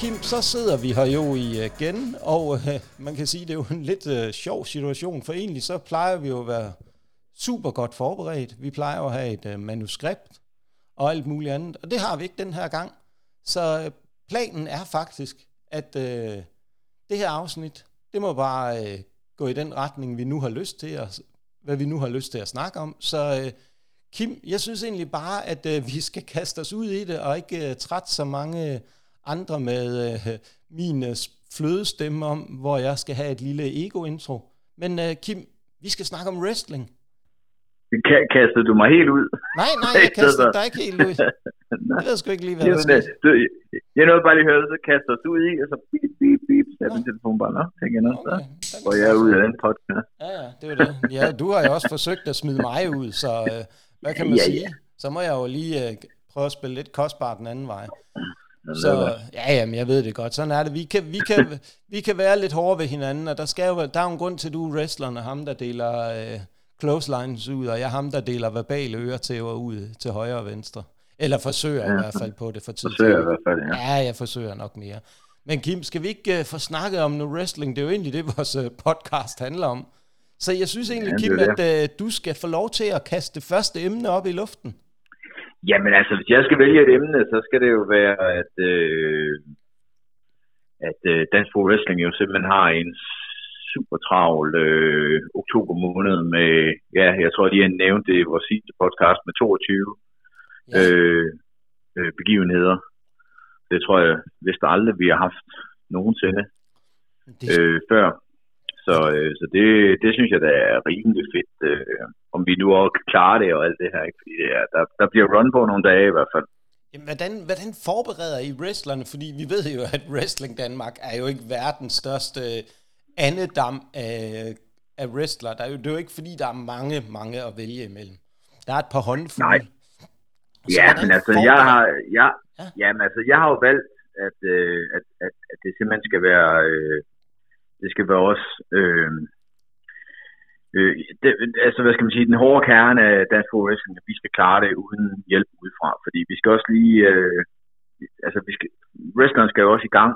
Kim, så sidder vi her jo øh, igen, og øh, man kan sige, det er jo en lidt øh, sjov situation, for egentlig så plejer vi jo at være super godt forberedt. Vi plejer jo at have et øh, manuskript og alt muligt andet, og det har vi ikke den her gang. Så øh, planen er faktisk, at øh, det her afsnit, det må bare øh, gå i den retning, vi nu har lyst til, at, hvad vi nu har lyst til at snakke om. Så øh, Kim, jeg synes egentlig bare, at øh, vi skal kaste os ud i det, og ikke øh, trætte så mange... Øh, andre med øh, min øh, flødestemme om, hvor jeg skal have et lille ego-intro. Men øh, Kim, vi skal snakke om wrestling. Kastede du mig helt ud? Nej, nej, jeg kastede dig ikke helt ud. Jeg ved sgu ikke lige, hvad der sker. Du, jeg nåede bare lige høre, så kaster du ud i, og så bip, bip, bip, så er min telefon bare, nå, tænker jeg okay. så går jeg ud af den podcast. Ja, ja, det var det. Ja, du har jo også forsøgt at smide mig ud, så øh, hvad kan man ja, sige? Ja. Så må jeg jo lige øh, prøve at spille lidt kostbart den anden vej. Så ja, jamen, jeg ved det godt. Sådan er det. Vi kan, vi kan, vi kan være lidt hårde ved hinanden, og der, skal jo, der er jo en grund til, at du er wrestleren, og ham, der deler øh, clotheslines ud, og jeg er ham, der deler verbale øretæver ud til højre og venstre. Eller forsøger ja. i hvert fald på det for tid Forsøger i hvert fald, ja. Ja, jeg forsøger nok mere. Men Kim, skal vi ikke uh, få snakket om noget wrestling? Det er jo egentlig det, vores uh, podcast handler om. Så jeg synes egentlig, ja, Kim, at uh, du skal få lov til at kaste det første emne op i luften. Jamen altså, hvis jeg skal vælge et emne, så skal det jo være, at, øh, at øh, Dansk Pro Wrestling jo simpelthen har en super travl øh, oktober måned med, ja, jeg tror lige, jeg nævnte det i vores sidste podcast med 22 ja. øh, øh, begivenheder. Det tror jeg, hvis der aldrig vi har haft nogensinde øh, før. Så, øh, så det, det synes jeg, der er rimelig fedt, øh, om vi nu også klarer det og alt det her. Ikke? Fordi det er, der, der bliver run på nogle dage i hvert fald. Jamen, hvordan, hvordan forbereder I wrestlerne? Fordi vi ved jo, at Wrestling Danmark er jo ikke verdens største andedam af, af wrestler. Der er jo, det er jo ikke, fordi der er mange, mange at vælge imellem. Der er et par håndfulde. Nej. Så ja, men altså, jeg har, jeg, ja. jamen, altså, jeg har jo valgt, at, øh, at, at, at det simpelthen skal være øh, det skal være også... Øh, øh, det, altså, hvad skal man sige, den hårde kerne af dansk wrestling, at vi skal klare det uden hjælp udefra, fordi vi skal også lige... Øh, altså, vi skal, wrestlerne skal jo også i gang,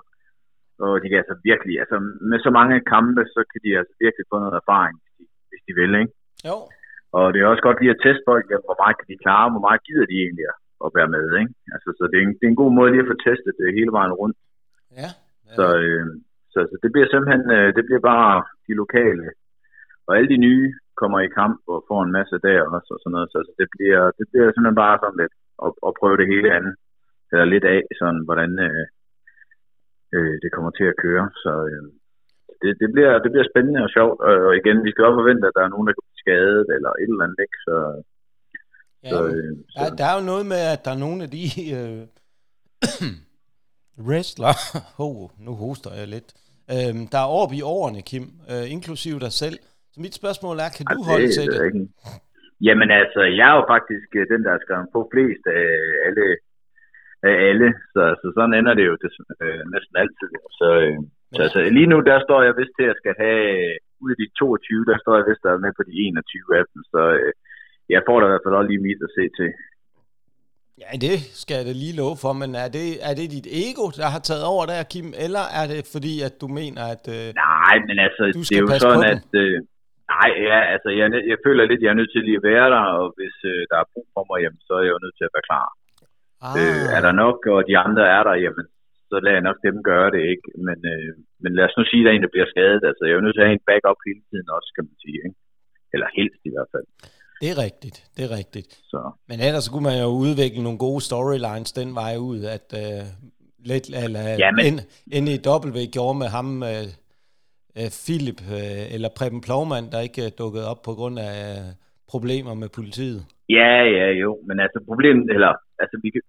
og de kan altså virkelig, altså med så mange kampe, så kan de altså virkelig få noget erfaring, hvis de, hvis de vil, ikke? Jo. Og det er også godt lige at teste folk, hvor meget kan de klare, hvor meget gider de egentlig at være med, ikke? Altså, så det er, en, det er en god måde lige at få testet det hele vejen rundt. Ja. ja. Så, øh, så, så det bliver simpelthen, øh, det bliver bare de lokale. Og alle de nye kommer i kamp og får en masse der også og sådan noget. Så, det, bliver, det bliver simpelthen bare sådan lidt at, at prøve det hele andet. Eller lidt af, sådan hvordan øh, øh, det kommer til at køre. Så øh, det, det, bliver, det bliver spændende og sjovt. Og igen, vi skal også forvente, at der er nogen, der kan blive skadet eller et eller andet. Ikke? Så, ja, så, øh, så. Der, der er jo noget med, at der er nogle af de øh, wrestler, oh, nu hoster jeg lidt, øhm, der er over i årene, Kim, øh, inklusive dig selv. Så mit spørgsmål er, kan du det, holde til det? Ikke. Jamen altså, jeg er jo faktisk øh, den, der skal få flest af alle, af alle. Så, så sådan ender det jo det, øh, næsten altid. Så, øh, så altså, lige nu, der står jeg vist til, at jeg skal have, ud af de 22, der står jeg vist, der er med på de 21 af dem. Så øh, jeg får da i hvert fald også lige mit at se til. Ja, det skal jeg da lige love for, men er det, er det dit ego, der har taget over der, Kim, eller er det fordi, at du mener, at øh, Nej, men altså, det er jo sådan, at... Øh, nej, ja, altså, jeg, jeg føler lidt, jeg er nødt til lige at være der, og hvis øh, der er brug for mig, jamen, så er jeg jo nødt til at være klar. Ah. Øh, er der nok, og de andre er der, jamen, så lader jeg nok dem gøre det, ikke? Men, øh, men lad os nu sige, at der er en, der bliver skadet. Altså, jeg er jo nødt til at have en backup hele tiden også, kan man sige, ikke? Eller helst i hvert fald. Det er rigtigt, det er rigtigt. Så. Men ellers kunne man jo udvikle nogle gode storylines den vej ud, at uh, lidt, eller ja, men... NEW gjorde med ham, uh, uh, Philip, uh, eller Preben Plovmand, der ikke uh, dukkede op på grund af uh, problemer med politiet. Ja, ja, jo, men altså problemet, eller altså vi kan,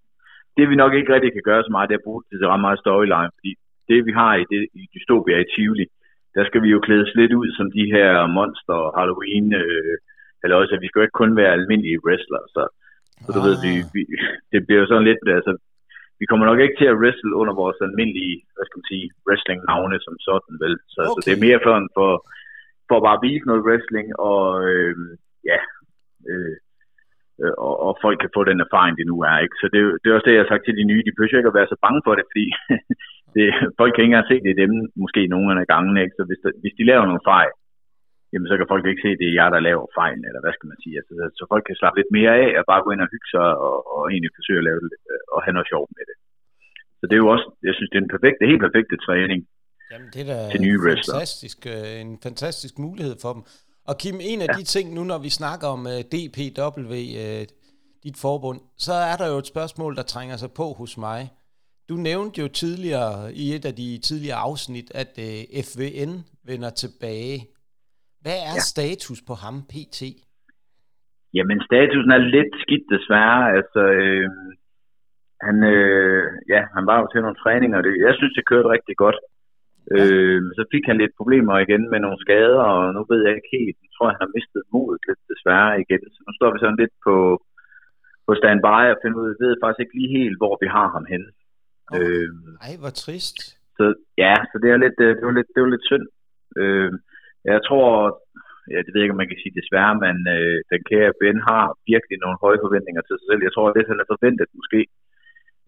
det vi nok ikke rigtig kan gøre så meget, det er at bruge det til ret meget storyline, fordi det vi har i, det, i Dystopia i Tivoli, der skal vi jo klædes lidt ud som de her monster, Halloween, øh, eller også, at vi skal jo ikke kun være almindelige wrestler, så, så du ah. ved, vi, vi, det bliver jo sådan lidt, altså, vi kommer nok ikke til at wrestle under vores almindelige, hvad skal man sige, wrestling-navne som sådan, vel? Så, okay. så det er mere for, for, for bare at vise noget wrestling, og øh, ja, øh, og, og folk kan få den erfaring, det nu er, ikke? Så det, det er også det, jeg har sagt til de nye, de behøver ikke at være så bange for det, fordi det, folk kan ikke engang se, det er dem, måske nogle af gangene, ikke? så hvis, der, hvis de laver nogle fejl, jamen så kan folk ikke se, at det er jer, der laver fejlen, eller hvad skal man sige. Altså, så folk kan slappe lidt mere af, og bare gå ind og hygge sig, og, og egentlig forsøge at lave det, øh, og have noget sjovt med det. Så det er jo også, jeg synes, det er en perfekt, helt perfekte træning Jamen, det er da til nye fantastisk, øh, en fantastisk mulighed for dem. Og Kim, en af ja. de ting nu, når vi snakker om uh, DPW, uh, dit forbund, så er der jo et spørgsmål, der trænger sig på hos mig. Du nævnte jo tidligere i et af de tidligere afsnit, at FVN vender tilbage. Hvad er ja. status på ham PT? Jamen, statusen er lidt skidt desværre. Altså, øh, han, øh, ja, han var jo til nogle træninger. Det, jeg synes, det kørte rigtig godt. Ja. Øh, så fik han lidt problemer igen med nogle skader, og nu ved jeg ikke helt. Jeg tror, han har mistet modet lidt desværre igen. Så nu står vi sådan lidt på, på standby og finder ud af, ved faktisk ikke lige helt, hvor vi har ham henne. Oh. Øh, Ej, hvor trist. Så ja, så det er lidt, øh, det var lidt, det var lidt synd. Øh, jeg tror, ja, det ved jeg ikke, om man kan sige desværre, men øh, den kære Ben har virkelig nogle høje forventninger til sig selv. Jeg tror, det han er forventet måske,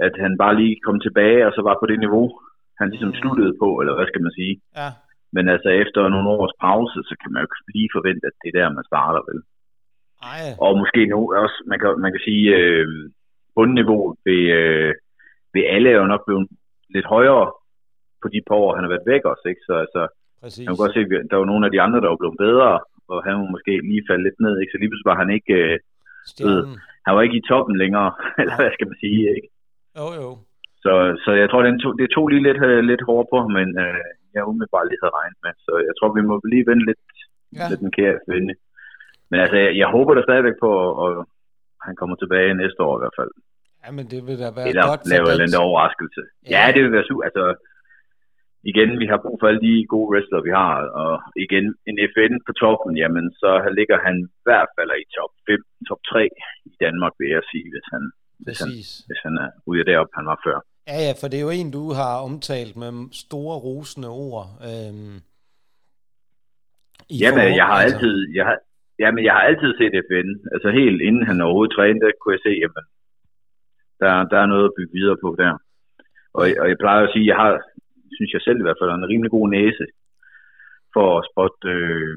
at han bare lige kom tilbage, og så var på det niveau, han ligesom mm. sluttede på, eller hvad skal man sige. Ja. Men altså efter nogle års pause, så kan man jo ikke lige forvente, at det er der, man starter vel. Ej. Og måske nu også, man kan, man kan sige, øh, bundniveau ved, øh, ved alle er jo nok blevet lidt højere på de par år, han har været væk også, ikke? Så altså, Præcis. man kan godt se, at der var nogle af de andre, der var blevet bedre, og han var måske lige faldet lidt ned, ikke? Så lige pludselig var han ikke, øh, ved, han var ikke i toppen længere, eller hvad skal man sige, ikke? Jo, jo. Så, så jeg tror, det tog, det tog lige lidt, øh, lidt hårdt på men øh, jeg umiddelbart lige havde regnet med. Så jeg tror, vi må lige vende lidt, ja. lidt den kære vende. Men altså, jeg, jeg håber da stadigvæk på, at han kommer tilbage næste år i hvert fald. Ja, men det vil da være Eller godt lave en overraskelse. Ja. ja, det vil være super. Altså, igen, vi har brug for alle de gode wrestlere, vi har. Og igen, en FN på toppen, jamen, så ligger han i hvert fald i top 5, top 3 i Danmark, vil jeg sige, hvis han, hvis han, hvis han er ude deroppe, han var før. Ja, ja, for det er jo en, du har omtalt med store rosende ord. Øhm, jamen, jeg har altså. altid, jeg har, jamen, jeg har altid set FN. Altså helt inden han overhovedet trænede, kunne jeg se, jamen, der, der er noget at bygge videre på der. Og, og jeg plejer at sige, jeg har, synes jeg selv i hvert fald, en rimelig god næse for at spotte, øh,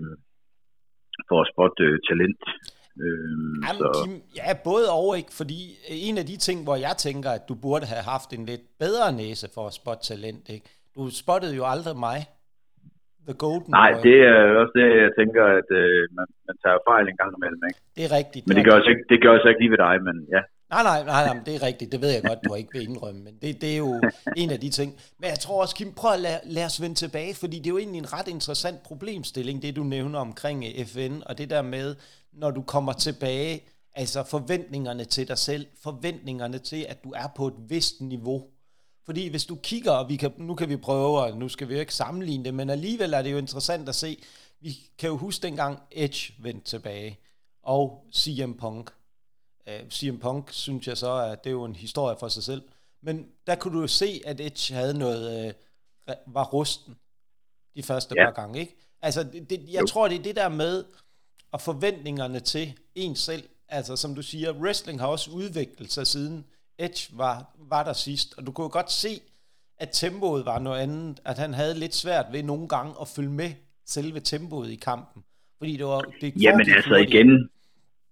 for at spotte øh, talent. Øhm, Jamen, så... Kim, ja, både og ikke, fordi en af de ting, hvor jeg tænker, at du burde have haft en lidt bedre næse for at spotte talent, ikke? Du spottede jo aldrig mig. The Golden Nej, Boy. det er også det, jeg tænker, at øh, man, man tager fejl en gang imellem, ikke? Det er rigtigt. Men det, gør, også ikke, det gør også ikke lige ved dig, men ja. Nej, nej, nej, nej, det er rigtigt. Det ved jeg godt, du ikke vil indrømme, men det, det er jo en af de ting. Men jeg tror også, Kim, prøv at lade, lad os vende tilbage, fordi det er jo egentlig en ret interessant problemstilling, det du nævner omkring eh, FN, og det der med, når du kommer tilbage, altså forventningerne til dig selv, forventningerne til, at du er på et vist niveau. Fordi hvis du kigger, og vi kan, nu kan vi prøve, og nu skal vi jo ikke sammenligne det, men alligevel er det jo interessant at se, vi kan jo huske dengang Edge vendte tilbage, og CM Punk. Øh, CM Punk, synes jeg så, at det er jo en historie for sig selv. Men der kunne du jo se, at Edge havde noget, uh, var rusten de første ja. par gange, ikke? Altså, det, det, jeg jo. tror, det er det der med, og forventningerne til en selv. Altså som du siger, wrestling har også udviklet sig siden Edge var, var der sidst, og du kunne godt se, at tempoet var noget andet, at han havde lidt svært ved nogle gange at følge med selve tempoet i kampen. Fordi det var... Det Jamen altså hurtigt. igen,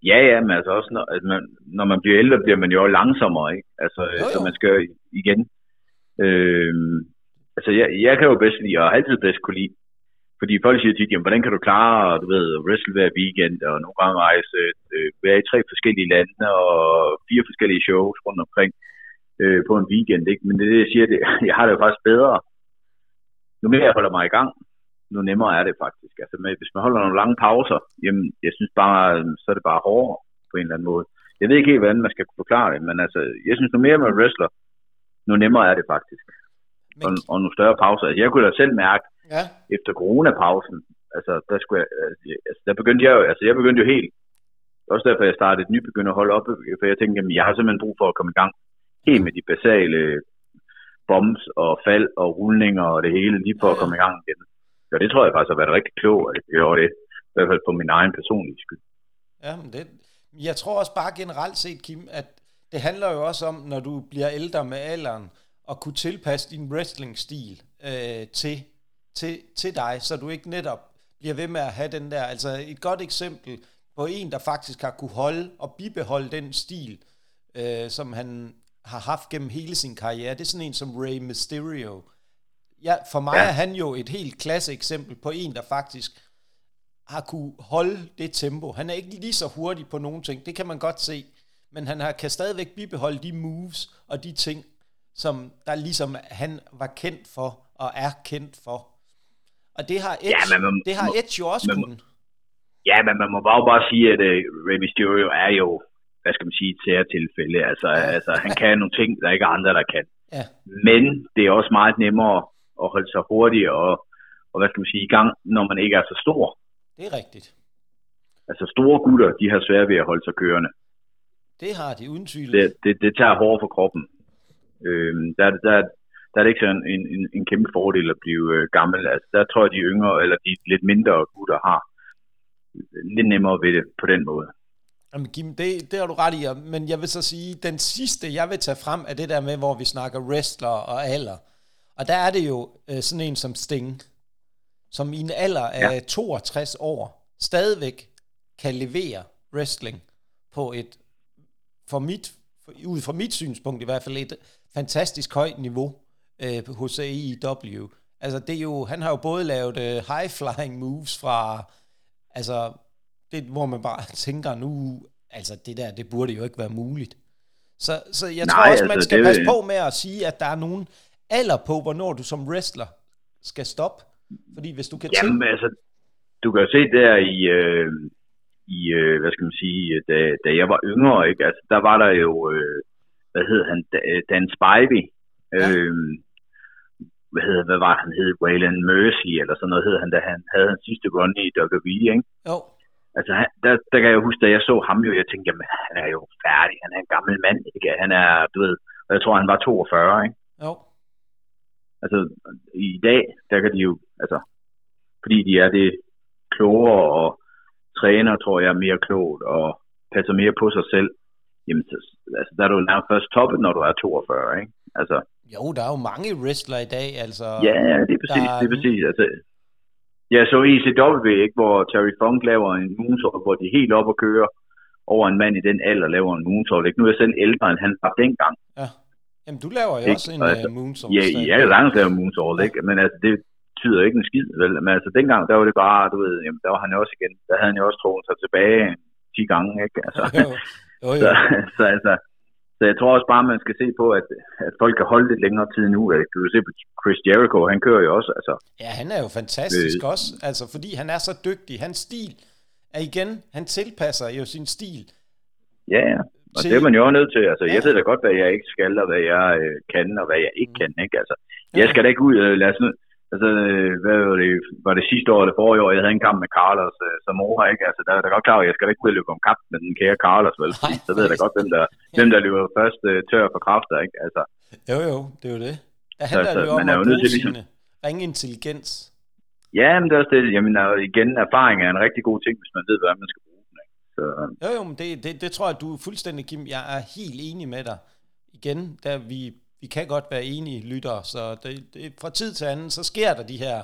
ja ja, men altså også når, altså man, når man bliver ældre, bliver man jo langsommere, ikke? Altså, jo, jo. så man skal igen... Øh, altså jeg, jeg kan jo bedst lide, og altid bedst kunne lide fordi folk siger tit, jamen, hvordan kan du klare, du ved, wrestle hver weekend, og nogle gange rejse, øh, være i tre forskellige lande, og fire forskellige shows rundt omkring øh, på en weekend, ikke? Men det er det, jeg siger, det, jeg har det jo faktisk bedre. Nu mere jeg holder mig i gang, nu nemmere er det faktisk. Altså, med, hvis man holder nogle lange pauser, jamen, jeg synes bare, så er det bare hårdere på en eller anden måde. Jeg ved ikke helt, hvordan man skal kunne forklare det, men altså, jeg synes, nu mere man wrestler, nu nemmere er det faktisk. Men... Og, og nogle større pauser. Altså, jeg kunne da selv mærke, ja. efter coronapausen, altså der, skulle jeg, altså, der begyndte jeg jo, altså jeg begyndte jo helt, også derfor jeg startede et nybegynder hold op, for jeg tænkte, jamen, jeg har simpelthen brug for at komme i gang helt med de basale bombs og fald og rulninger og det hele, lige for at komme i gang igen. Så det tror jeg faktisk har været rigtig klogt, at jeg gjorde det, i hvert fald på min egen personlige skyld. Ja, men det, jeg tror også bare generelt set, Kim, at det handler jo også om, når du bliver ældre med alderen, at kunne tilpasse din wrestling-stil øh, til, til, til dig, så du ikke netop bliver ved med at have den der, altså et godt eksempel på en, der faktisk har kunne holde og bibeholde den stil, øh, som han har haft gennem hele sin karriere. Det er sådan en som Rey Mysterio. Ja, for mig ja. er han jo et helt klasse eksempel på en, der faktisk har kunne holde det tempo. Han er ikke lige så hurtig på nogle ting, det kan man godt se, men han har, kan stadigvæk bibeholde de moves og de ting, som der ligesom han var kendt for og er kendt for. Og det har Edge, ja, man, det har Edge jo også kunnet. Ja, men man må bare bare sige, at uh, Rey Mysterio er jo, hvad skal man sige, et særtilfælde. Altså, ja. altså, han kan nogle ting, der ikke er andre, der kan. Ja. Men det er også meget nemmere at holde sig hurtig og, og hvad skal man sige, i gang, når man ikke er så stor. Det er rigtigt. Altså store gutter, de har svært ved at holde sig kørende. Det har de uden tvivl. Det, det, det tager hårdt for kroppen. Øhm, der, der, der er det ikke sådan en, en, en kæmpe fordel at blive øh, gammel. Altså, der tror jeg, de yngre eller de lidt mindre gutter har lidt nemmere ved det på den måde. Jamen Kim, det, det har du ret i, men jeg vil så sige, den sidste, jeg vil tage frem, er det der med, hvor vi snakker wrestler og alder. Og der er det jo øh, sådan en som Sting, som i en alder af ja. 62 år, stadigvæk kan levere wrestling på et, for mit, for, ud fra mit synspunkt i hvert fald, et fantastisk højt niveau øh, hos AEW. Altså det er jo, han har jo både lavet øh, high flying moves fra Altså, det, hvor man bare tænker nu, altså det der, det burde jo ikke være muligt. Så, så jeg Nej, tror også, altså, man skal det, passe på med at sige, at der er nogen alder på, hvornår du som wrestler skal stoppe. Fordi hvis du kan Jamen, tænke... altså, du kan jo se der i, øh, i øh, hvad skal man sige, da, da jeg var yngre, ikke? Altså, der var der jo, øh, hvad hed han, Dan Spivey, ja. øh, hvad hedder, hvad var han hed, Waylon Mercy, eller sådan noget hed han, da han havde hans sidste run i WWE, ikke? Jo. Altså, han, der, der kan jeg huske, da jeg så ham jo, jeg tænkte, jamen, han er jo færdig, han er en gammel mand, ikke? Han er, du ved, jeg tror, han var 42, ikke? Jo. Altså, i dag, der kan de jo, altså, fordi de er det klogere og træner, tror jeg, mere klogt og passer mere på sig selv, jamen, så, altså, der er du nærmest først toppet, når du er 42, ikke? Altså, jo, der er jo mange wrestler i dag, altså. Ja, det er præcis, der... det er præcis. Altså, jeg så ECW, ikke, hvor Terry Funk laver en moonsault, hvor de er helt op og kører over en mand i den alder laver en moonsault. Ikke? Nu er jeg selv ældre, end han var dengang. Ja. Jamen, du laver jo ikke? også en altså, uh, moonsault. Ja, jeg kan langsomt lave moonsault, ikke? Men altså, det betyder ikke en skid, vel? Men altså, dengang, der var det bare, du ved, jamen, der var han jo også igen, der havde han jo også troet sig tilbage 10 gange, ikke? Altså, jo, jo, jo. så, så, altså, så jeg tror også bare, man skal se på, at, at folk kan holde lidt længere tid nu. Du kan se på Chris Jericho, han kører jo også. Altså. Ja, han er jo fantastisk øh, også, altså, fordi han er så dygtig. Hans stil er igen, han tilpasser jo sin stil. Ja, ja. Og til... det er man jo også nødt til. Altså, ja. Jeg ved da godt, hvad jeg ikke skal, og hvad jeg øh, kan, og hvad jeg ikke mm. kan. Ikke? Altså, jeg skal da ikke ud, øh, lad os nu, Altså, hvad var det, var det sidste år eller forrige år, jeg havde en kamp med Carlos uh, Zamora, ikke? Altså, der er da godt klar, at jeg skal ikke ud løbe om kamp med den kære Carlos, vel? Nej, så ved jeg da godt, hvem der, hvem der løber først uh, tør for kræfter, ikke? Altså, jo, jo, det er jo det. Der handler så, jo om at bruge ligesom... ringe intelligens. Ja, men det er også det. Jamen, igen, erfaring er en rigtig god ting, hvis man ved, hvad man skal? Så... Jo, jo, men det, det, det tror jeg, du er fuldstændig, Kim. Jeg er helt enig med dig. Igen, da vi vi kan godt være enige lytter, så det, det, fra tid til anden, så sker der de her,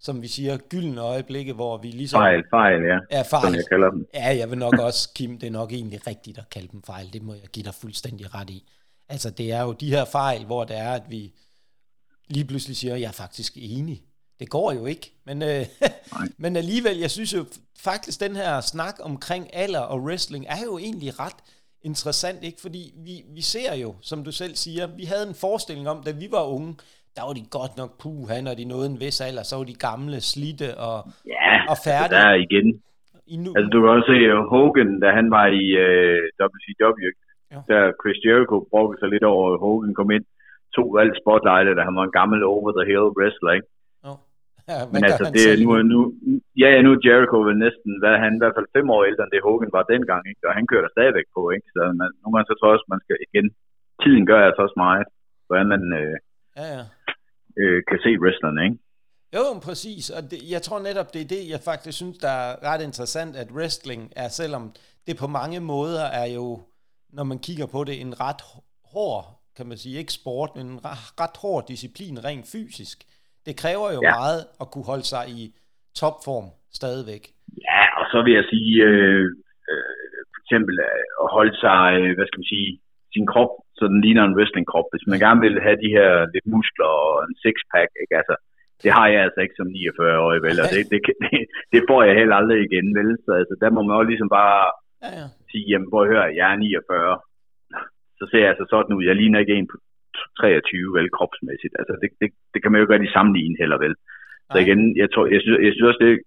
som vi siger, gyldne øjeblikke, hvor vi ligesom... Fejl, fejl, ja. Ja, fejl. Som jeg kalder dem. Ja, jeg vil nok også, Kim, det er nok egentlig rigtigt at kalde dem fejl. Det må jeg give dig fuldstændig ret i. Altså, det er jo de her fejl, hvor det er, at vi lige pludselig siger, jeg er faktisk enig. Det går jo ikke. Men, øh, men alligevel, jeg synes jo faktisk, den her snak omkring alder og wrestling er jo egentlig ret interessant, ikke? Fordi vi, vi ser jo, som du selv siger, vi havde en forestilling om, da vi var unge, der var de godt nok puha, når de nåede en vis alder, så var de gamle, slidte og, ja, og færdige. der igen. I nu... Altså du kan også se uh, Hogan, da han var i øh, WCW, ja. der Chris Jericho brugte sig lidt over, at Hogan kom ind, tog alt spotlightet, da han var en gammel over-the-hill wrestler, ikke? Men altså, det er nu, nu, ja, ja, nu er Jericho vel næsten, hvad han i hvert fald fem år ældre end det Hogan var dengang, ikke? og han kører der stadigvæk på, ikke? så man, nogle gange så tror jeg også, man skal igen, tiden gør altså også meget, hvordan man øh, ja, ja. Øh, kan se wrestlerne, ikke? Jo, præcis, og det, jeg tror netop, det er det, jeg faktisk synes, der er ret interessant, at wrestling er, selvom det på mange måder er jo, når man kigger på det, en ret hård kan man sige, ikke sport, men en ret hård disciplin rent fysisk. Det kræver jo ja. meget at kunne holde sig i topform stadigvæk. Ja, og så vil jeg sige, øh, øh, for eksempel øh, at holde sig, øh, hvad skal man sige, sin krop, så den ligner en wrestlingkrop. Hvis man gerne vil have de her lidt muskler og en sixpack, ikke? Altså, det har jeg altså ikke som 49-årig, vel, og det, det, det, det får jeg heller aldrig igen, vel, så altså, der må man jo ligesom bare ja, ja. sige, jamen, prøv at høre, jeg er 49, så ser jeg altså sådan ud, jeg ligner ikke en på 23, vel, kropsmæssigt, altså, det, det, det kan man jo ikke rigtig sammenligne heller, vel. Så igen, jeg, tror, jeg, synes, jeg synes også, det er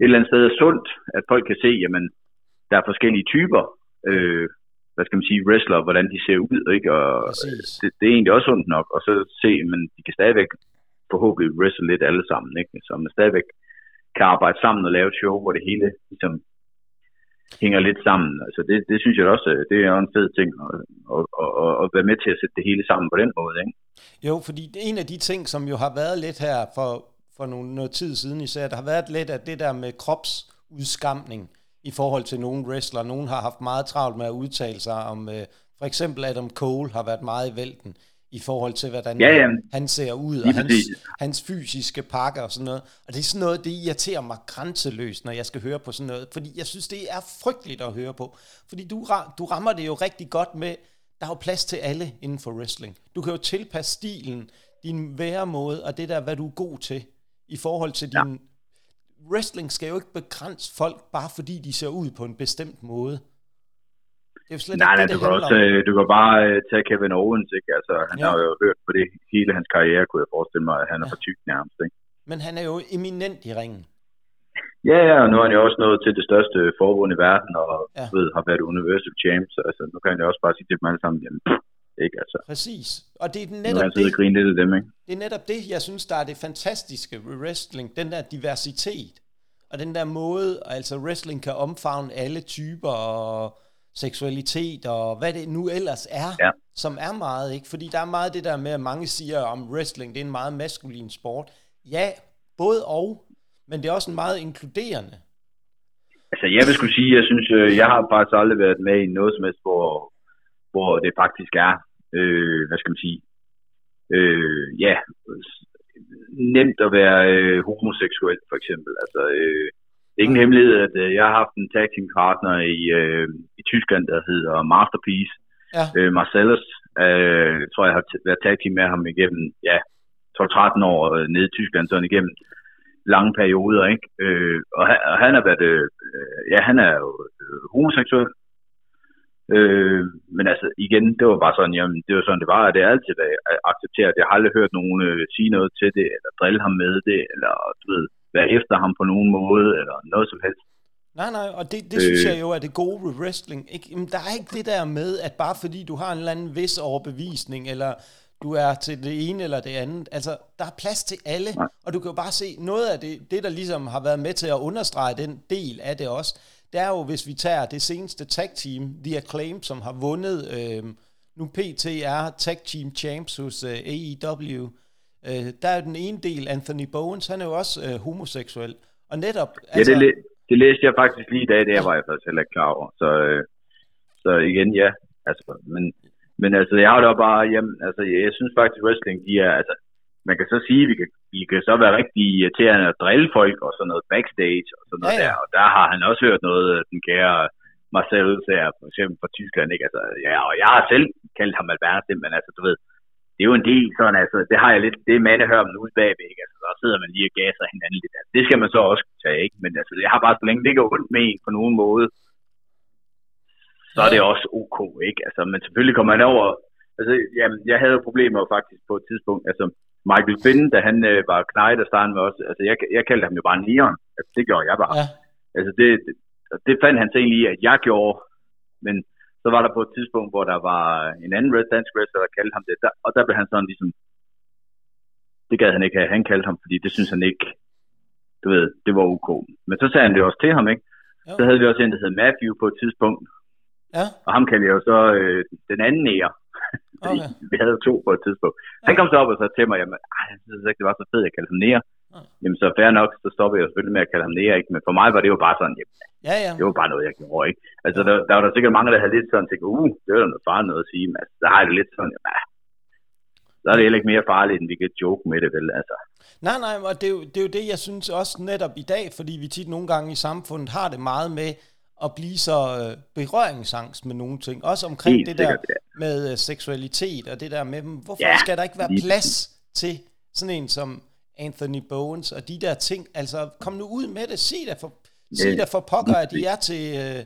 et eller andet sted er sundt, at folk kan se, jamen, der er forskellige typer, øh, hvad skal man sige, wrestler, hvordan de ser ud, ikke? Og det, det, er egentlig også sundt nok, og så se, men de kan stadigvæk forhåbentlig wrestle lidt alle sammen, ikke? Så man stadigvæk kan arbejde sammen og lave et show, hvor det hele ligesom hænger lidt sammen. Altså det, det synes jeg også, det er en fed ting at, at, at, at være med til at sætte det hele sammen på den måde. Ikke? Jo, fordi det er en af de ting, som jo har været lidt her for, for nogle, noget tid siden især, der har været lidt af det der med kropsudskamning i forhold til nogle wrestler. Nogen har haft meget travlt med at udtale sig om, øh, for eksempel Adam Cole har været meget i vælten i forhold til, hvordan ja, ja. han ser ud, og hans, hans fysiske pakke og sådan noget. Og det er sådan noget, det irriterer mig grænseløst, når jeg skal høre på sådan noget, fordi jeg synes, det er frygteligt at høre på. Fordi du, du rammer det jo rigtig godt med, der er jo plads til alle inden for wrestling. Du kan jo tilpasse stilen, din væremåde, og det der, hvad du er god til, i forhold til din... Ja. Wrestling skal jo ikke begrænse folk, bare fordi de ser ud på en bestemt måde. Det er jo slet nej, ikke nej, det, du, kan også, øh, du kan bare uh, tage Kevin Owens, ikke? Altså, han ja. har jo hørt på det hele hans karriere, kunne jeg forestille mig, at han er ja. for tyk nærmest, ikke? Men han er jo eminent i ringen. Ja, ja, og nu er han jo også nået til det største forbund i verden, og ja. ved, har været Universal Champs, altså nu kan han jo også bare sige til dem alle sammen, jamen, ikke altså. Præcis, og det er netop nu det, grine lidt af dem, ikke? det er netop det, jeg synes, der er det fantastiske ved wrestling, den der diversitet, og den der måde, altså wrestling kan omfavne alle typer, og seksualitet og hvad det nu ellers er, ja. som er meget, ikke? Fordi der er meget det der med, at mange siger om wrestling, det er en meget maskulin sport. Ja, både og, men det er også en meget inkluderende. Altså, jeg vil skulle sige, jeg synes, øh, jeg har faktisk aldrig været med i noget som helst, hvor, hvor det faktisk er, øh, hvad skal man sige, øh, ja, nemt at være øh, homoseksuel, for eksempel. Altså, øh, det er ingen hemmelighed, at øh, jeg har haft en tag team partner i, øh, i Tyskland, der hedder Masterpiece. Ja. Øh, Marcellus, øh, jeg tror, jeg har været tag team med ham igennem, ja, 12-13 år øh, nede i Tyskland, sådan igennem lange perioder, ikke? Øh, og, han, og han har været, øh, ja, han er jo øh, homoseksuel. Øh, men altså, igen, det var bare sådan, jamen, det var sådan, det var, at det er altid været accepteret. Jeg har aldrig hørt nogen øh, sige noget til det, eller drille ham med det, eller du ved, være efter ham på nogen måde, eller noget som helst. Nej, nej, og det, det øh, synes jeg jo er det gode ved wrestling. Ikke? Jamen, der er ikke det der med, at bare fordi du har en eller anden vis overbevisning, eller du er til det ene eller det andet. Altså, der er plads til alle, nej. og du kan jo bare se, noget af det, det, der ligesom har været med til at understrege den del af det også, det er jo, hvis vi tager det seneste tag team, The Acclaim, som har vundet, øh, nu PT er tag team champs hos øh, AEW, Øh, der er den ene del, Anthony Bowens, han er jo også øh, homoseksuel. Og netop... Altså, ja, det, altså- det læste jeg faktisk lige i dag, det var jeg faktisk heller ikke klar over. Så, øh, så igen, ja. Altså, men, men altså, jeg har da bare, jamen, altså, jeg, jeg synes faktisk, wrestling, de er, altså, man kan så sige, at vi kan, vi kan så være rigtig irriterende at drille folk og sådan noget backstage og sådan noget ja, ja. der. Og der har han også hørt noget, den kære Marcel her, for eksempel fra Tyskland, ikke? Altså, ja, og jeg har selv kaldt ham Albert, men altså, du ved, det er jo en del sådan, altså, det har jeg lidt, det er mandehørmen ude bagved, ikke? Altså, så sidder man lige og gasser hinanden lidt. Altså, det skal man så også tage, ikke? Men altså, jeg har bare så længe det går ondt med en på nogen måde, så er det også ok, ikke? Altså, men selvfølgelig kommer man over, altså, jamen, jeg havde problemer faktisk på et tidspunkt, altså, Michael Finn, da han øh, var knejt og startede med os, altså, jeg, jeg kaldte ham jo bare Neon, altså, det gjorde jeg bare. Ja. Altså, det, det, det fandt han så egentlig at jeg gjorde, men så var der på et tidspunkt, hvor der var en anden red dansk wrestler, der kaldte ham det, der, og der blev han sådan ligesom, det gad han ikke have, han kaldte ham, fordi det synes han ikke, du ved, det var ok. Men så sagde han det også til ham, ikke? Jo. Så havde vi også en, der hed Matthew på et tidspunkt, ja. og ham kaldte jeg jo så øh, den anden nære, fordi okay. vi havde to på et tidspunkt. Ja. Han kom så op og sagde til mig, jamen, ej, jeg synes ikke, det var så fedt, jeg kaldte ham nære. Jamen så fair nok, så stopper jeg selvfølgelig med at kalde ham nære, ikke? Men for mig var det jo bare sådan, jamen, Ja, ja. det var bare noget, jeg gjorde, ikke? Altså, der, der var der sikkert mange, der havde lidt sådan, tænkt, uh, det var da noget farligt noget at sige, men altså, der har jeg det lidt sådan, jamen, ja, så er det heller ikke mere farligt, end vi kan joke med det, vel, altså. Nej, nej, og det er, jo, det er jo det, jeg synes også netop i dag, fordi vi tit nogle gange i samfundet har det meget med at blive så øh, berøringsangst med nogle ting. Også omkring Helt det der sikkert, ja. med øh, seksualitet og det der med, hvorfor Ja, skal der ikke være plads til sådan en som Anthony Bowens og de der ting. Altså, kom nu ud med det. Sig der for, sig Ja, der for pokker, at de er til øh,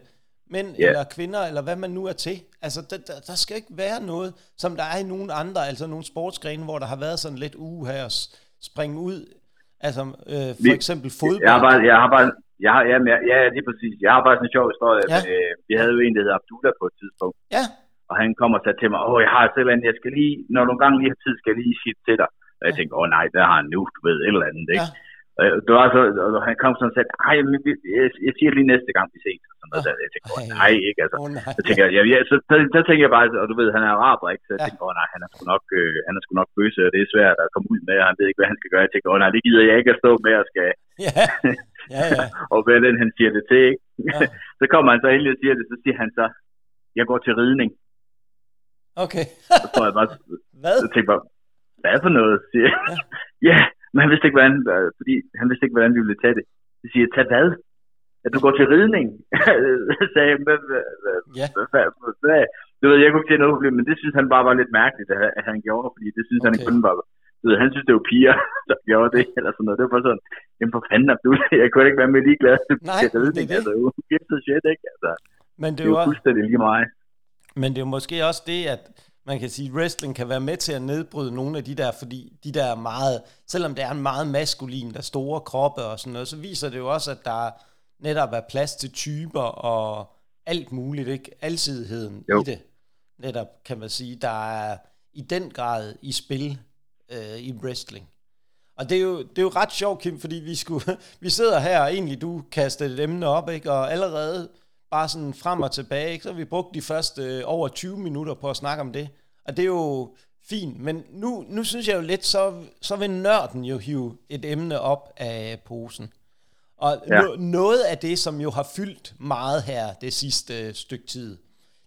mænd Ja. eller kvinder, eller hvad man nu er til. Altså, der, der, der skal ikke være noget, som der er i nogle andre, altså nogle sportsgrene, hvor der har været sådan lidt uge her at s- springe ud. Altså, øh, for Vi- eksempel fodbold. Jeg har bare, jeg har bare, jeg har, ja, jeg, ja, lige præcis. Jeg har bare sådan en sjov historie. Ja. Øh, vi havde jo en, der hedder Abdullah på et tidspunkt, Ja, og han kommer og sagde til mig, åh, jeg har selv andet, jeg skal lige, når du engang lige har tid, skal jeg lige sige til dig. Og jeg tænkte, åh nej, der har han nu, du ved, et eller andet, ikke? ja, Ja. Det var så, og han kom sådan og sagde, ej, men vi- jeg, jeg siger lige næste gang, vi ses. Og sådan noget, Ja. der. Jeg tænkte, åh Ej. nej, ikke? Altså, oh, nej. så tænker jeg, ja, så, så, så, tænker jeg bare, og du ved, han er araber, ikke? Så jeg Ja. tænker, åh nej, han er sgu nok, øh, han er sgu nok bøsse, og det er svært at komme ud med, og han ved ikke, hvad han skal gøre. Jeg tænker, åh nej, det gider jeg ikke at stå med og skal, Ja, ja, ja. og hvad den, han siger det til, ikke? Ja. så kommer han så endelig og siger det, så siger han så, jeg går til ridning. Okay. Så tror jeg bare, Hvad? så tænker jeg bare, hvad for noget, siger jeg. Ja. ja, men han vidste ikke, hvordan, fordi han vidste ikke, hvordan vi ville tage det. Så siger jeg, tag hvad? At du går til ridning? sagde jeg, hvad, hvad, Ja. hvad, hvad, du ved, jeg kunne ikke se noget problem, men det synes han bare var lidt mærkeligt, at, han gjorde, fordi det synes okay. han Okay. kun var, du ved, han synes, det var piger, der gjorde det, eller sådan noget. Det var bare sådan, jamen for fanden, du, jeg kunne ikke være med ligeglad Nej, det er det. altså, shit, ikke? Altså, Men det det også, fuldstændig lige mig. Men det er jo måske også det, at man kan sige, at wrestling kan være med til at nedbryde nogle af de der, fordi de der er meget, selvom det er en meget maskulin, der er store kroppe og sådan noget, så viser det jo også, at der netop er plads til typer og alt muligt, ikke? Alsidigheden Jo. i det, netop kan man sige, der er i den grad i spil øh, i wrestling. Og det er, jo, det er jo ret sjovt, Kim, fordi vi, skulle, vi sidder her, og egentlig du kastede et emne op, ikke? og allerede bare sådan frem og tilbage, ikke? så har vi brugt de første øh, over 20 minutter på at snakke om det. Og det er jo fint, men nu, nu synes jeg jo lidt, så, så vil nørden jo hive et emne op af posen. Og ja. No, noget af det, som jo har fyldt meget her det sidste øh, stykke tid,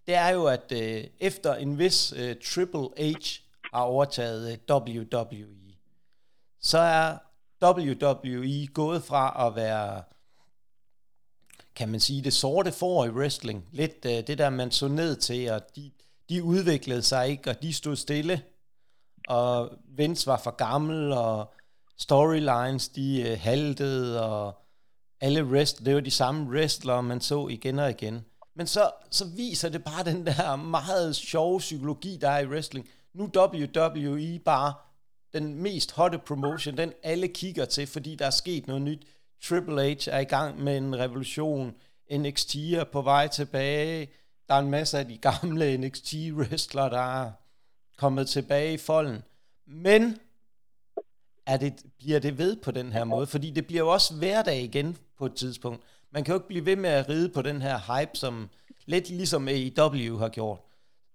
det er jo, at øh, efter en vis øh, Triple H har overtaget øh, WWE, så er WWE gået fra at være, kan man sige, det sorte får i wrestling. Lidt øh, det der, man så ned til, og de, de udviklede sig ikke, og de stod stille. Og Vince var for gammel, og storylines, de øh, haltede, og alle rest, det var de samme wrestlere, man så igen og igen. Men så, så viser det bare den der meget sjove psykologi, der er i wrestling. Nu WWE bare den mest hotte promotion, den alle kigger til, fordi der er sket noget nyt. Triple H er i gang med en revolution. NXT er på vej tilbage. Der er en masse af de gamle NXT-wrestlere, der er kommet tilbage i folden. Men er det, bliver det ved på den her måde? Fordi det bliver jo også hverdag igen på et tidspunkt. Man kan jo ikke blive ved med at ride på den her hype, som lidt ligesom AEW har gjort.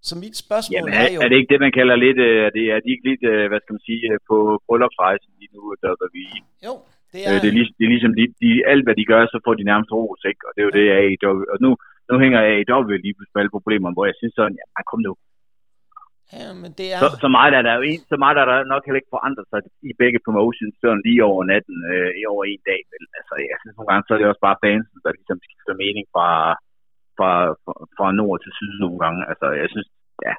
Så mit spørgsmål Jamen, er er, jo... er det ikke det, man kalder lidt, øh, er, det, er de ikke lidt, øh, hvad skal man sige, øh, på bryllupsrejsen lige nu, der er vi Jo, det er... Det, er lig, det er ligesom, de, de, alt hvad de gør, så får de nærmest ros, ikke? Og det er jo det, AEW, og nu, nu hænger AEW lige pludselig med alle problemer, hvor jeg synes sådan, ja, kom nu. Ja, men det er... Så, så meget er der jo en, så meget er der nok heller ikke forandret sig i begge promotions, sådan lige over natten, øh, i over en dag, vel? Altså, jeg synes nogle gange, så er det også bare fansen, der ligesom skifter mening fra, fra, fra, fra nord til syd nogle gange. Altså, jeg synes, ja,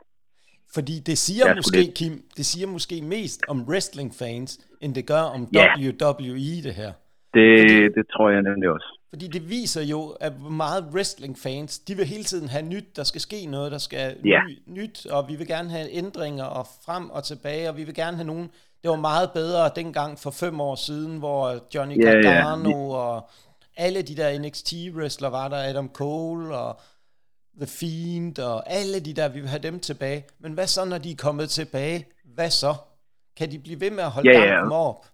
Fordi det siger Jeg er sgu måske, lidt- Kim, det siger måske mest om wrestling-fans, end det gør om Ja. WWE, det her. Det, det tror jeg nemlig også. Fordi det viser jo, at meget wrestling-fans, de vil hele tiden have nyt, der skal ske noget, der skal Ja. ny, nyt, og vi vil gerne have ændringer og frem og tilbage, og vi vil gerne have nogen, det var meget bedre dengang for fem år siden, hvor Johnny Ja, ja. Gargano og alle de der NXT-wrestlere var der, Adam Cole og The Fiend og alle de der, vi vil have dem tilbage. Men hvad så, når de er kommet tilbage? Hvad så? Kan de blive ved med at holde Ja, ja, ja. dampen op?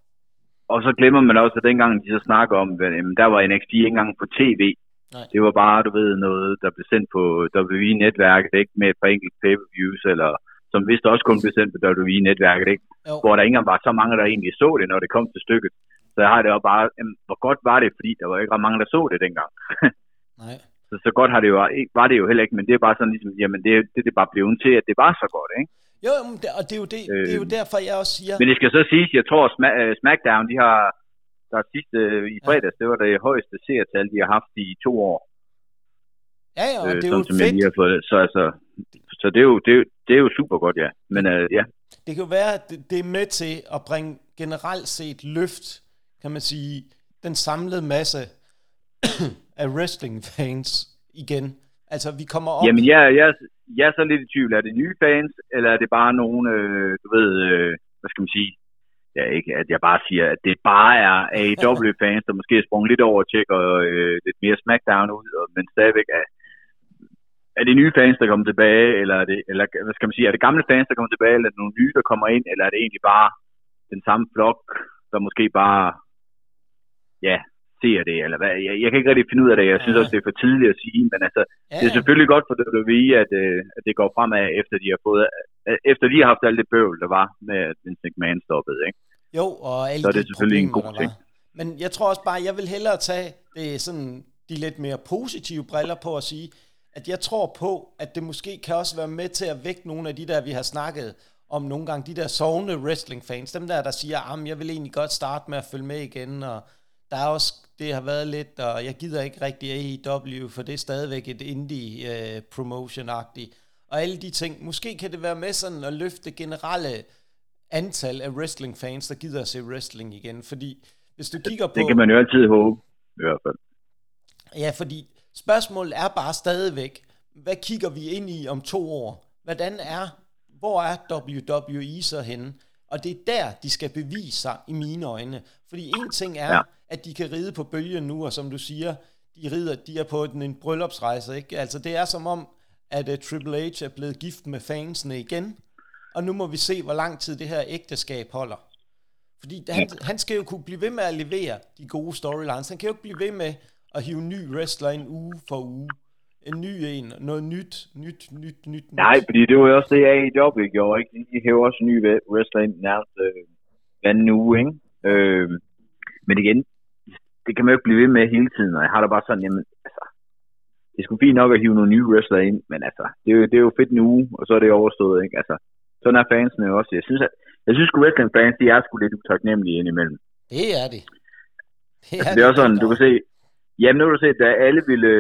Og så glemmer man også, at dengang de så snakker om, at jamen, der var NXT ikke engang på tv. Nej. Det var bare, du ved, noget, der blev sendt på WWE-netværket, ikke med et par enkelte pay-per-views, eller som vist også kun blev sendt på WWE-netværket, ikke? Jo. hvor der ikke engang var så mange, der egentlig så det, når det kom til stykket. så har det jo bare, jamen, hvor godt var det, fordi der var ikke ret mange, der så det dengang. Nej. Så, så godt har det jo, var det jo heller ikke, men det er bare sådan ligesom, jamen det, det, det bare blevet til, at det var så godt, ikke? Jo, og det er jo, det, øh, det er jo derfor, jeg også siger... Men det skal så sige, jeg tror, øh, SmackDown, de har, der sidste øh, i fredags, ja. det var det højeste seertal, de har haft i to år. Ja, ja, og det er jo som fedt. Jeg lige har fået. Så, altså, så det, er jo, det, er, det er jo super godt, ja. Men uh, ja. Det kan jo være, at det er med til at bringe generelt set løft, kan man sige, den samlede masse af wrestling-fans igen. Altså, vi kommer op... Jamen, jeg, jeg, jeg er så lidt i tvivl. Er det nye fans, eller er det bare nogen, øh, du ved, øh, hvad skal man sige, ja, ikke at jeg bare siger, at det bare er AEW-fans, der måske er sprunget lidt over og tjekker øh, lidt mere SmackDown ud, og, men stadigvæk er, er det nye fans, der kommer tilbage, eller er det, eller hvad skal man sige, er det gamle fans, der kommer tilbage, eller er det nogle nye, der kommer ind, eller er det egentlig bare den samme flok, der måske bare, ja, ser det, eller hvad, jeg, jeg kan ikke rigtig finde ud af det, jeg synes også, det er for tidligt at sige, men altså, ja. det er selvfølgelig godt for WWE, at, øh, at det går fremad, efter de har fået, efter de har haft alt det bøvl, der var med, at Vince McMahon stoppede, ikke? Jo, og alle Så er det de selvfølgelig en god ting. Men jeg tror også bare, jeg vil hellere tage det sådan, de lidt mere positive briller på at sige, at jeg tror på, at det måske kan også være med til at vække nogle af de der, vi har snakket om nogle gange, de der sovende wrestling-fans, dem der, der siger, at jeg vil egentlig godt starte med at følge med igen, og der er også, det har været lidt, og jeg gider ikke rigtig AEW, for det er stadigvæk et indie uh, promotion-agtigt, og alle de ting. Måske kan det være med sådan at løfte generelle antal af wrestling-fans, der gider at se wrestling igen, fordi hvis du kigger på... Det kan man jo altid håbe, i hvert fald. Ja, fordi spørgsmålet er bare stadigvæk, hvad kigger vi ind i om to år? Hvordan er, hvor er WWE så henne? Og det er der, de skal bevise sig i mine øjne. Fordi en ting er, ja. At de kan ride på bølgen nu, og som du siger, de rider, de er på en, en bryllupsrejse, ikke? Altså det er som om, at uh, Triple H er blevet gift med fansene igen, og nu må vi se, hvor lang tid det her ægteskab holder. Fordi han, han skal jo kunne blive ved med at levere de gode storylines. Han kan jo ikke blive ved med at hive ny wrestler ind uge for uge en ny en, noget nyt, nyt, nyt, nyt, Nej, fordi det var jo også det, job gjorde, ikke? De hæver også en ny wrestler ind nærmest øh, anden uge, ikke? Øh, men igen, det kan man jo ikke blive ved med hele tiden, og jeg har da bare sådan, jamen, altså, det skulle fint nok at hive nogle nye wrestler ind, men altså, det er jo, det er jo fedt en uge, og så er det overstået, ikke? Altså, sådan er fansene også. Jeg synes, at, jeg synes at wrestling fans, de er sgu lidt utaknemmelige indimellem. Det er det. Det er, altså, det er også sådan, du kan se, Jamen, nu har du set, da alle ville,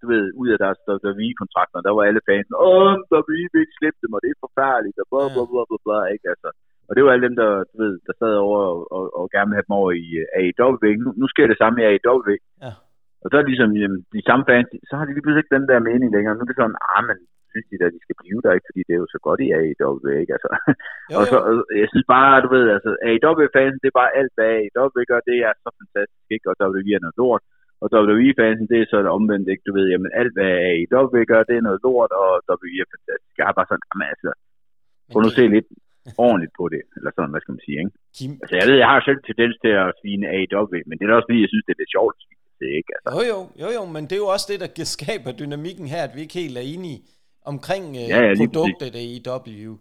du ved, ud af deres WWE-kontrakter, der var alle fans, åh, WWE vil ikke slippe dem, og det er forfærdeligt, og bla, bla, bla, bla, bla, ikke, altså. Og det var alle dem, der, du ved, der sad over og, og, og gerne ville have dem over i uh, AEW. Nu, nu sker det samme i AEW. Ja. Og så er det ligesom, jamen, de samme fans, så har de lige pludselig ikke den der mening længere. Nu er det sådan, ah, men synes de da, de skal blive der, ikke? Fordi det er jo så godt i AEW, ikke? Altså. Jo, og så, og jeg synes bare, du ved, altså, AEW-fansen, det er bare alt, hvad AEW gør, det er så fantastisk, ikke? Og WWE er noget lort. Og WWE-fansen, det er så omvendt, ikke? Du ved, jamen alt, hvad AEW gør, det er noget lort, og WWE er fantastisk. Jeg er bare sådan, jamen altså, prøv nu se lidt ordentligt på det, eller sådan, hvad skal man sige, ikke? Kim. Altså, jeg ved, jeg har selv tendens til at svine AEW, men det er også fordi, jeg synes, det er lidt sjovt det, ikke? Altså. Jo, jo, jo, jo, men det er jo også det, der skaber dynamikken her, at vi ikke helt er enige omkring uh, ja, ja, produktet af AEW.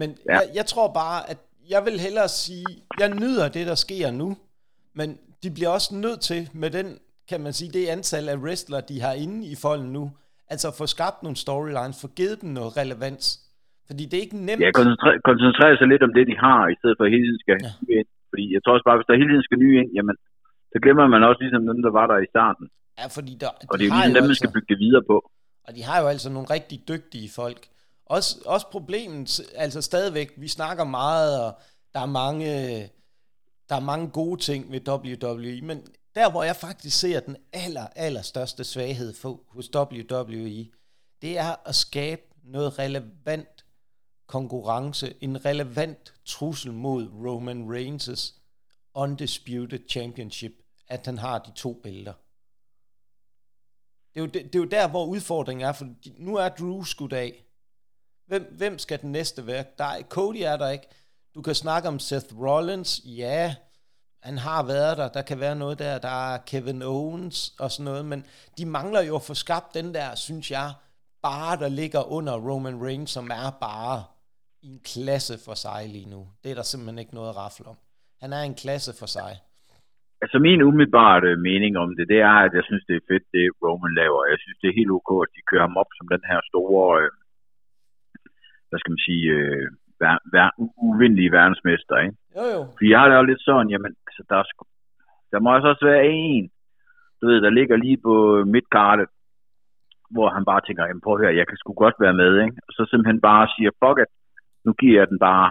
Men ja. jeg, jeg tror bare, at jeg vil hellere sige, jeg nyder det, der sker nu, men de bliver også nødt til, med den kan man sige, det antal af wrestlere, de har inde i folden nu, altså få skabt nogle storylines, få givet dem noget relevans. Fordi det er ikke nemt. Ja, koncentrere, koncentrere sig lidt om det, de har, i stedet for hele tiden skal ja. ind. Fordi jeg tror også bare, hvis der hele tiden skal nye ind, jamen, så glemmer man også ligesom dem, der var der i starten. Ja, fordi der, og det er jo ligesom dem, man skal altså- bygge det videre på. Og de har jo altså nogle rigtig dygtige folk. Også, også problemet, altså stadigvæk, vi snakker meget, og der er mange, der er mange gode ting ved WWE, men der hvor jeg faktisk ser den aller, aller største svaghed for, hos WWE, det er at skabe noget relevant konkurrence, en relevant trussel mod Roman Reigns' undisputed championship, at han har de to bælter. Det er, jo, det, det er jo der, hvor udfordringen er, for nu er Drew skudt af. Hvem, hvem skal den næste være? Der er, Cody er der ikke. Du kan snakke om Seth Rollins, ja, han har været der, der kan være noget der, der er Kevin Owens og sådan noget, men de mangler jo at få skabt den der, synes jeg, bare der ligger under Roman Reigns, som er bare i en klasse for sig lige nu. Det er der simpelthen ikke noget at rafle om. Han er en klasse for sig. Altså min umiddelbare mening om det, det er, at jeg synes, det er fedt, det Roman laver. Jeg synes, det er helt ok, at de kører ham op som den her store, øh, hvad skal man sige, øh, ver, ver, uvindelige verdensmester, ikke? Jo, jo. Fordi jeg har det jo lidt sådan, jamen, altså, der, er, der må også være en, du ved, der ligger lige på midtkartet, hvor han bare tænker, jamen prøv at høre, jeg kan sgu godt være med, ikke? Og så simpelthen bare siger, fuck it, nu giver jeg den bare,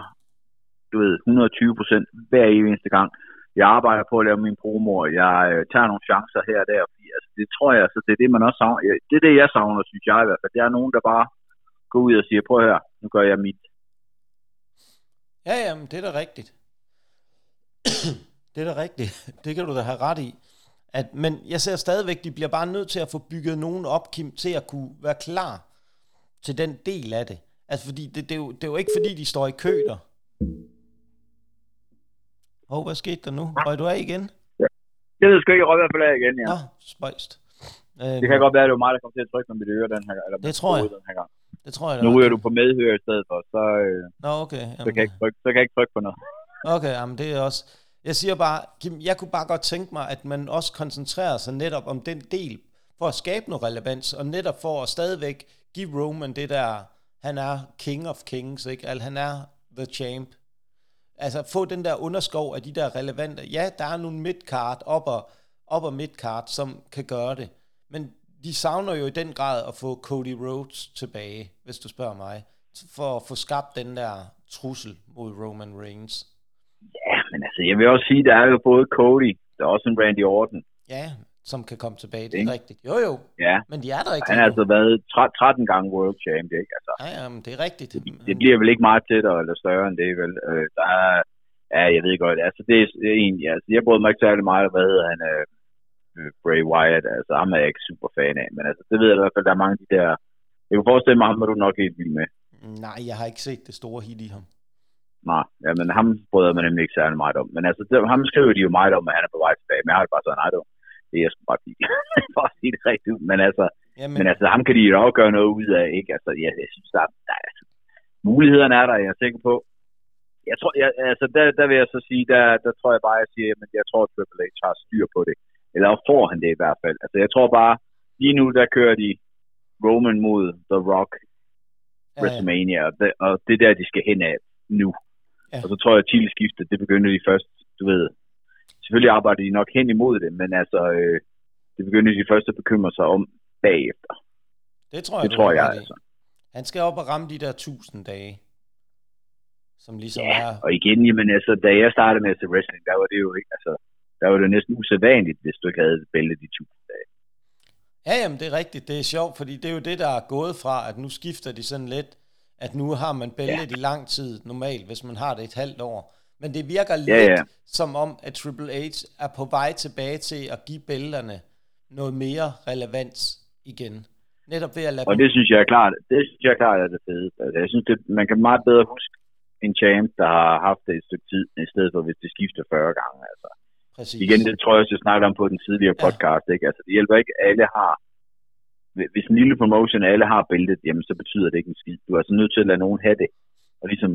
du ved, 120 procent hver eneste gang. Jeg arbejder på at lave min promo, og jeg øh, tager nogle chancer her og der, fordi altså, det tror jeg, så det er det, man også savner. Det er det, jeg savner, synes jeg i hvert fald. Det er nogen, der bare går ud og siger, prøv her, nu gør jeg mit. Ja, jamen, det er da rigtigt. det er da rigtigt. Det kan du da have ret i. At, men jeg ser stadigvæk, de bliver bare nødt til at få bygget nogen op, Kim, til at kunne være klar til den del af det. Altså, fordi det, det, er, jo, det er jo ikke, fordi de står i kø der. Åh, oh, hvad skete der nu? Røg du af igen? Det ved sgu ikke, jeg røg i hvert fald af igen, ja. Nå, spøjst. Øh, Det kan godt være, at det var mig, der kom til at trykke med mit øre den her, eller Det tror jeg. Den her gang. det tror jeg da. Nu ryger du på medhør i stedet for, så, øh, Nå, okay. så, kan jeg ikke trykke, så kan jeg ikke trykke på noget. Okay, jamen det er også... Jeg siger bare, Kim, jeg kunne bare godt tænke mig, at man også koncentrerer sig netop om den del, for at skabe noget relevans, og netop for at stadigvæk give Roman det der, han er king of kings, ikke? Altså, han er the champ. Altså få den der underskov af de der relevante, ja, der er nogle midcard, op og, op og midcard, som kan gøre det, men de savner jo i den grad at få Cody Rhodes tilbage, hvis du spørger mig, for at få skabt den der trussel mod Roman Reigns. Ja, men altså, jeg vil også sige, der er jo både Cody, der er også en Randy Orton. Ja, som kan komme tilbage. Det er Ikke? rigtigt. Jo, jo. Ja, Men de er der ikke han har altså været tre- 13 gange world champ, ikke? Altså, Ja, ja, men det er rigtigt. det bliver vel ikke meget tættere eller større end det, vel? Øh, der er, ja, jeg ved godt, altså det er det er egentlig, altså jeg brød mig ikke særlig meget, hvad hedder han, øh, øh, Bray Wyatt, altså ham er jeg ikke super fan af, men altså det ved jeg i hvert fald, der er mange af de der, jeg kunne forestille mig, ham er du nok helt vild med. Nej, jeg har ikke set det store hit i ham. Nej, ja, men ham bryder man nemlig ikke særlig meget om. Men altså, det, ham skriver de jo meget om, at han er på vej tilbage. Men jeg har det bare sådan, nej, det, det er sgu bare sige. bare sige det rigtigt ud. Men altså, Jamen, Men altså, ham kan de jo også gøre noget ud af, ikke? Altså, jeg, jeg synes, der, er- der er, altså, mulighederne er der, jeg er sikker på. Jeg tror, jeg, altså, der, der vil jeg så sige, der, der tror jeg bare, jeg siger, men jeg tror, at Triple H har styr på det. Eller får han det i hvert fald. Altså, jeg tror bare, lige nu, der kører de Roman mod The Rock, ja, ja. WrestleMania, og det, og det er der, de skal hen af nu. Ja. Og så tror jeg, at titelskiftet, det begynder de først, du ved, selvfølgelig arbejder de nok hen imod det, men altså, øh, det begynder de først at bekymre sig om bagefter. det tror jeg, Det tror jeg i. altså. Han skal op og ramme de der tusind dage. Som ligesom Ja, er... og igen, jamen altså, da jeg startede med at se wrestling, der var det jo ikke, altså, der var det næsten usædvanligt, hvis du ikke havde bæltet de tusind dage. Ja, jamen det er rigtigt. Det er sjovt, fordi det er jo det, der er gået fra, at nu skifter de sådan lidt, at nu har man bæltet ja. i lang tid normalt, hvis man har det et halvt år. Men det virker lidt ja. som om, at Triple H er på vej tilbage til at give bælterne noget mere relevans igen. Netop ved at lade Og det synes jeg er klart, det synes jeg er klart er det fede. Altså, jeg synes, det, man kan meget bedre huske en champ, der har haft det et stykke tid, i stedet for hvis det skifter 40 gange. Altså. Præcis. Igen, det tror jeg også, jeg snakkede om på den tidligere Ja. podcast. Ikke? Altså, det hjælper ikke, alle har... Hvis en lille promotion, alle har bæltet, jamen, så betyder det ikke en skid. Du er altså nødt til at lade nogen have det. Og ligesom,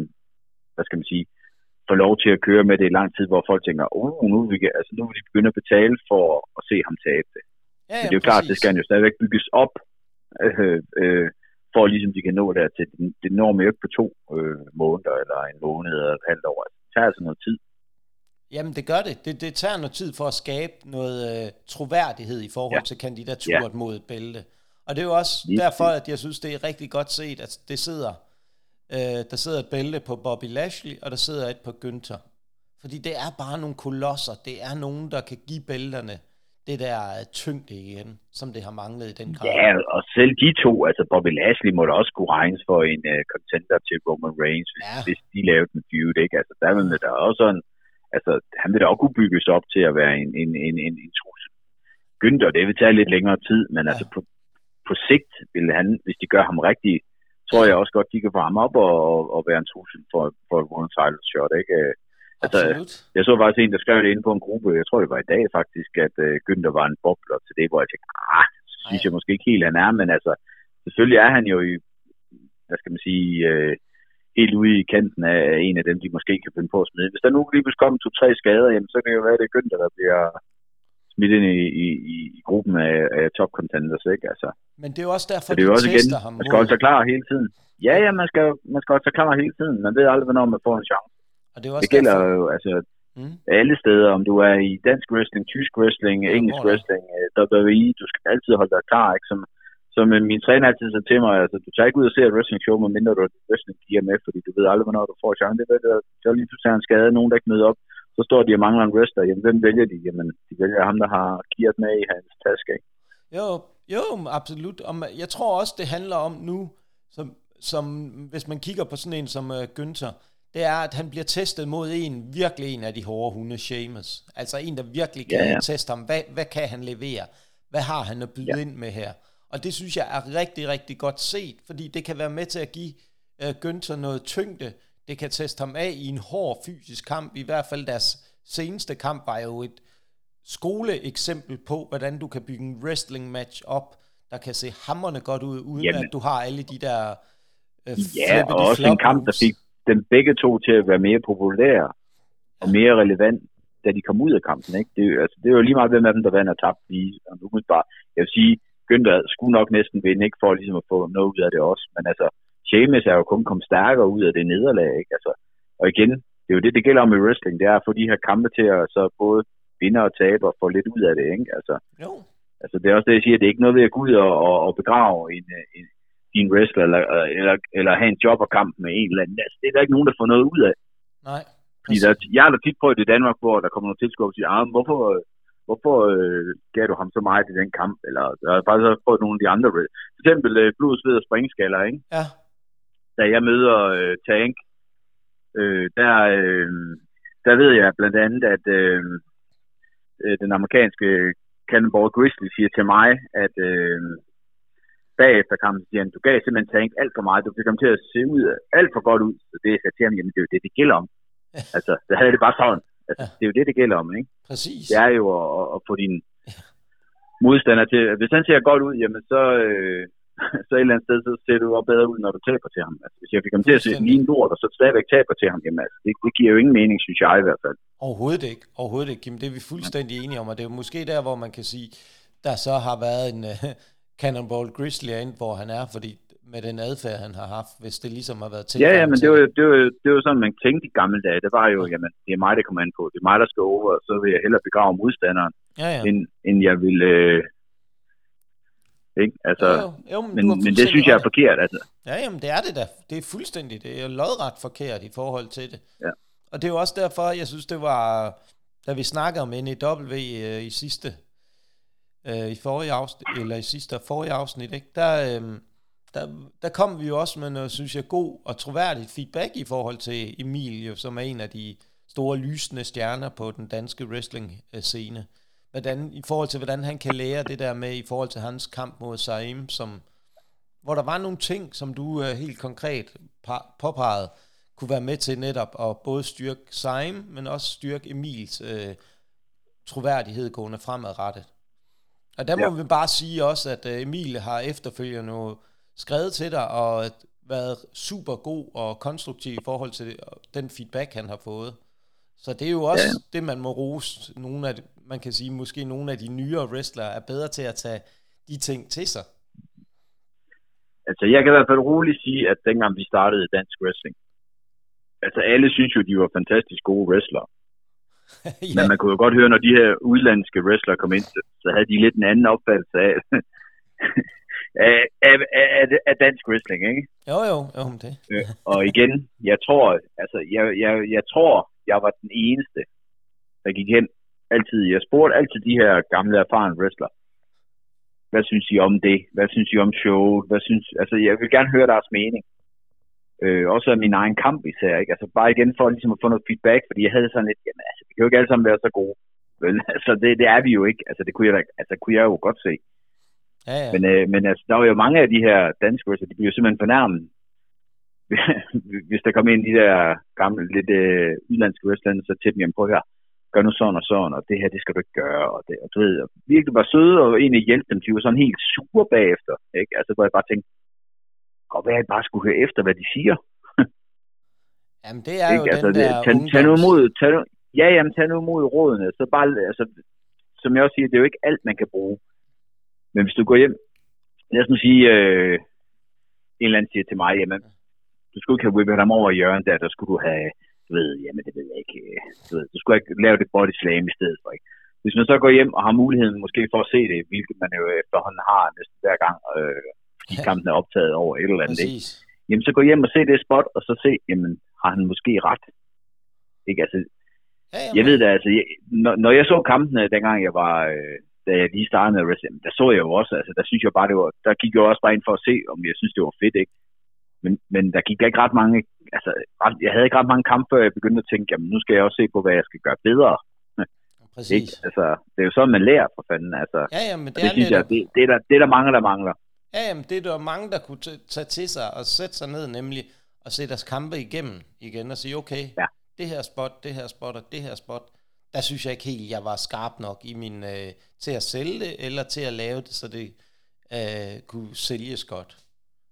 hvad skal man sige, få lov til at køre med det i lang tid, hvor folk tænker, oh, nu vi, altså, nu vil de begynde at betale for at se ham tabe det. ja, Men det er jo klart, det skal han jo stadigvæk bygges op, øh, øh, for at ligesom de kan nå dertil. Det, det når man jo ikke på to øh, måneder, eller en måned, eller et halvt år. Altså, Det tager altså noget tid. Jamen, det gør det. det. Det tager noget tid for at skabe noget øh, troværdighed i forhold ja. Ja. til kandidaturet ja. mod et bælte. Og det er jo også Lige derfor, at jeg synes, det er rigtig godt set, at det sidder, øh, der sidder et bælte på Bobby Lashley, og der sidder et på Günther. Fordi det er bare nogle kolosser. Det er nogen, der kan give bælterne det der øh, tyngde igen, som det har manglet i den grad. Ja, og selv de to, altså Bobby Lashley må da også kunne regnes for en uh, contender til Roman Reigns, hvis, Ja. hvis de lavede en feud, ikke? Altså, der vil der også en, altså, han vil da også kunne bygges op til at være en, en, en, en, en trussel. Günther, det vil tage lidt længere tid, men ja. altså på, på sigt vil han, hvis de gør ham rigtig, tror jeg også godt, de kan ham op og, og, og være en trussel for, for et one title shot, ikke? Øh, altså, Absolut. Jeg så faktisk en, der skrev det inde på en gruppe, jeg tror det var i dag faktisk, at uh, Günther var en bobler til det, hvor jeg tænkte, ah, synes Ej. jeg måske ikke helt, han er, men altså, selvfølgelig er han jo i, hvad skal man sige, uh, helt ude i kanten af en af dem, de måske kan finde på at smide. Hvis der nu lige pludselig kommer to-tre skader, jamen, så kan det jo være, at det er Günther, der bliver smidt ind i, i, i gruppen af, af top contenders, ikke? Altså, Men det er jo også derfor, det er de også igen, tester ham. man skal også være klar hele tiden. Ja, ja, man skal, man skal også være klar hele tiden. Man ved aldrig, hvornår man får en chance. og det, er også Det gælder derfor, jo altså mm, alle steder, om du er i dansk wrestling, tysk wrestling, Ja, engelsk er det? wrestling, øh, WWE, du skal altid holde dig klar, ikke? Som, som øh, min træner altid sagde til mig, altså, du tager ikke ud og ser et wrestling show, medmindre du har wrestling gear med, fordi du ved aldrig, hvornår du får chance. Det ved du, så lige pludselig er en skade, nogen der ikke møder op, så står de og mangler en wrestler. Jamen, hvem vælger de? Jamen, de vælger ham, der har gearet med i hans taske, ikke? Jo, jo, absolut. Og jeg tror også, det handler om nu, som, som hvis man kigger på sådan en som uh, Günther, det er, at han bliver testet mod en, virkelig en af de hårde hunde, Seamus. Altså en, der virkelig kan Ja, ja. teste ham. Hvad, hvad kan han levere? Hvad har han at byde ja. ind med her? Og det synes jeg er rigtig, rigtig godt set, fordi det kan være med til at give uh, Günther noget tyngde. Det kan teste ham af i en hård fysisk kamp. I hvert fald deres seneste kamp var jo et skoleeksempel på, hvordan du kan bygge en wrestling match op, der kan se hammerne godt ud, uden Jamen. At du har alle de der øh, Ja, og også en kamp, der fik dem begge to til at være mere populære og mere relevant, da de kom ud af kampen. Ikke? Det, er jo- altså, det er jo lige meget, hvem af dem, der vandt og tabte lige. Bare, jeg vil sige, Günther skulle nok næsten vinde, ikke for ligesom at få noget ud af det også. Men altså, Sheamus er jo kun kommet stærkere ud af det nederlag. Ikke? Altså, og igen, det er jo det, det gælder om i wrestling. Det er at få de her kampe til at så både vinde og tabe og få lidt ud af det. Ikke? Altså, Jo, Altså, det er også det, jeg siger, det er ikke noget ved at gå ud og, og, og begrave en, en, din wrestler, eller, eller, eller have en job og kamp med en eller anden. Altså, det er der ikke nogen, der får noget ud af. nej. Fordi der, jeg har da tit prøvet i Danmark, hvor der kommer nogle tilskuere og siger, ah, hvorfor, hvorfor øh, gav du ham så meget i den kamp? Eller jeg har faktisk også prøvet nogle af de andre. For eksempel øh, blod, sved og springskaller, ikke? Ja, da jeg møder øh, Tank, øh, der, øh, der ved jeg blandt andet, at øh, øh, den amerikanske Cannonball Grizzly siger til mig, at øh, bagefter kampen siger han, du gav simpelthen Tank alt for meget, du fik ham til at se ud alt for godt ud, så det sagde til ham, jamen det er jo det, det gælder om. altså, der havde det bare sådan. Altså, Ja. det er jo det, det gælder om, ikke? præcis. Det er jo at, at, at få din modstander til, hvis han ser godt ud, jamen så, øh, så et eller andet sted, så ser du også bedre ud, når du taber til ham. Altså, hvis jeg fik ham til at se en lort, og så stadigvæk taber til ham, jamen altså, det, det giver jo ingen mening, synes jeg i hvert fald. Overhovedet ikke. Overhovedet ikke, Kim. Det er vi fuldstændig enige om, og det er jo måske der, hvor man kan sige, der så har været en uh, Cannonball Grizzly ind, hvor han er, fordi med den adfærd, han har haft, hvis det ligesom har været til. Ja, ja, men det var, jo- det, var, jo- det var sådan, man tænkte i gamle dage. Det var jo, jamen, det er mig, der kommer an på. Det er mig, der skal over, og så vil jeg hellere begrave modstanderen, Ja, ja. end, end jeg vil... Øh, ikke? Altså, jo, jo, jo, men, men, men det synes jeg er forkert. Altså. Ja, jamen det er det da. Det er fuldstændig, det er lodret forkert i forhold til det. Ja. Og det er jo også derfor, jeg synes, det var, da vi snakkede om NEW øh, i sidste, øh, i forrige afsnit, eller i sidste og forrige afsnit, ikke? Der, øh, der, der kom vi jo også med noget, synes jeg, god og troværdig feedback i forhold til Emil, jo, som er en af de store lysende stjerner på den danske wrestling-scene. Hvordan, I forhold til, hvordan han kan lære det der med, i forhold til hans kamp mod Saim, som, hvor der var nogle ting, som du uh, helt konkret påpegede, kunne være med til netop at både styrke Saim, men også styrke Emils uh, troværdighed gående fremadrettet. Og der må Ja. vi bare sige også, at uh, Emil har efterfølgende jo skrevet til dig og været super god og konstruktiv i forhold til den feedback, han har fået. Så det er jo også ja. det, man må rose. Nogle af, man kan sige, måske nogle af de nyere wrestlere er bedre til at tage de ting til sig. Altså, jeg kan i hvert fald roligt sige, at dengang vi startede dansk wrestling, altså alle synes jo, de var fantastisk gode wrestlere. ja, Men man kunne jo godt høre, når de her udlandske wrestlere kom ind, så, havde de lidt en anden opfattelse af, af, af, af, af dansk wrestling, ikke? jo, jo, jo, det. Øh, og igen, jeg tror, altså, jeg, jeg, jeg tror, jeg var den eneste, der gik hen altid. Jeg spurgte altid de her gamle, erfarne wrestlere, hvad synes I om det? Hvad synes I om showet? Hvad synes, altså, jeg vil gerne høre deres mening. Øh, også af min egen kamp især, ikke? Altså, bare igen for ligesom at få noget feedback, fordi jeg havde sådan lidt, jamen, altså, vi kan jo ikke alle sammen være så gode. Vel, altså, det, det er vi jo ikke. Altså, det kunne jeg, da- altså, kunne jeg jo godt se. Ja, ja. Men, øh, men altså, der var jo mange af de her danske wrestlere, de blev jo simpelthen fornærmet. Hvis der kom ind de der gamle, lidt øh, udlandske wrestlere, så til dem, prøv at høre, gør nu sådan og sådan, og det her, det skal du ikke gøre, og det, og du ved, og virkelig var søde og egentlig hjælpe dem, de var sådan helt sure bagefter, ikke? Altså, hvor jeg bare tænkte, godt være, at jeg bare skulle høre efter, hvad de siger. Jamen, det er ikke? jo altså, den der tag, tag nu imod, tag, Ja, jamen, tag nu imod rådene. Så bare, altså, som jeg også siger, det er jo ikke alt, man kan bruge. Men hvis du går hjem, lad os nu sige, øh, en eller anden siger til mig, jamen, du skulle ikke have whippet ham over i hjørnet der, der skulle du have, du ved, jamen det ved jeg ikke, øh, du, ved, du skulle ikke lave det body slam i stedet for, ikke? Hvis man så går hjem og har muligheden måske for at se det, hvilket man jo efterhånden har næsten hver gang, øh, fordi kampen er optaget over et eller andet, ikke? Jamen så gå hjem og se det spot, og så se, jamen har han måske ret? Ikke? Altså, ja, jeg ved det, altså, jeg, når, når jeg så kampene, dengang jeg var, øh, da jeg lige startede med wrestling, der så jeg jo også, altså der synes jeg bare, det var, der gik jeg også bare ind for at se, om jeg synes, det var fedt, ikke? Men, men der gik ikke ret mange, altså jeg havde ikke ret mange kampe, før jeg begyndte at tænke, jamen nu skal jeg også se på, hvad jeg skal gøre bedre. Præcis. Ikke? Altså, det er jo sådan, man lærer for fanden. Altså, ja, ja, men det, det er synes jeg, det, det, er der, det er der mange, der mangler. Ja, jamen, det er der mange, der kunne tage til sig og sætte sig ned, nemlig og se deres kampe igennem igen og sige, okay, ja. det her spot, det her spot og det her spot, der synes jeg ikke helt, jeg var skarp nok i min, øh, til at sælge det, eller til at lave det, så det øh, kunne sælges godt.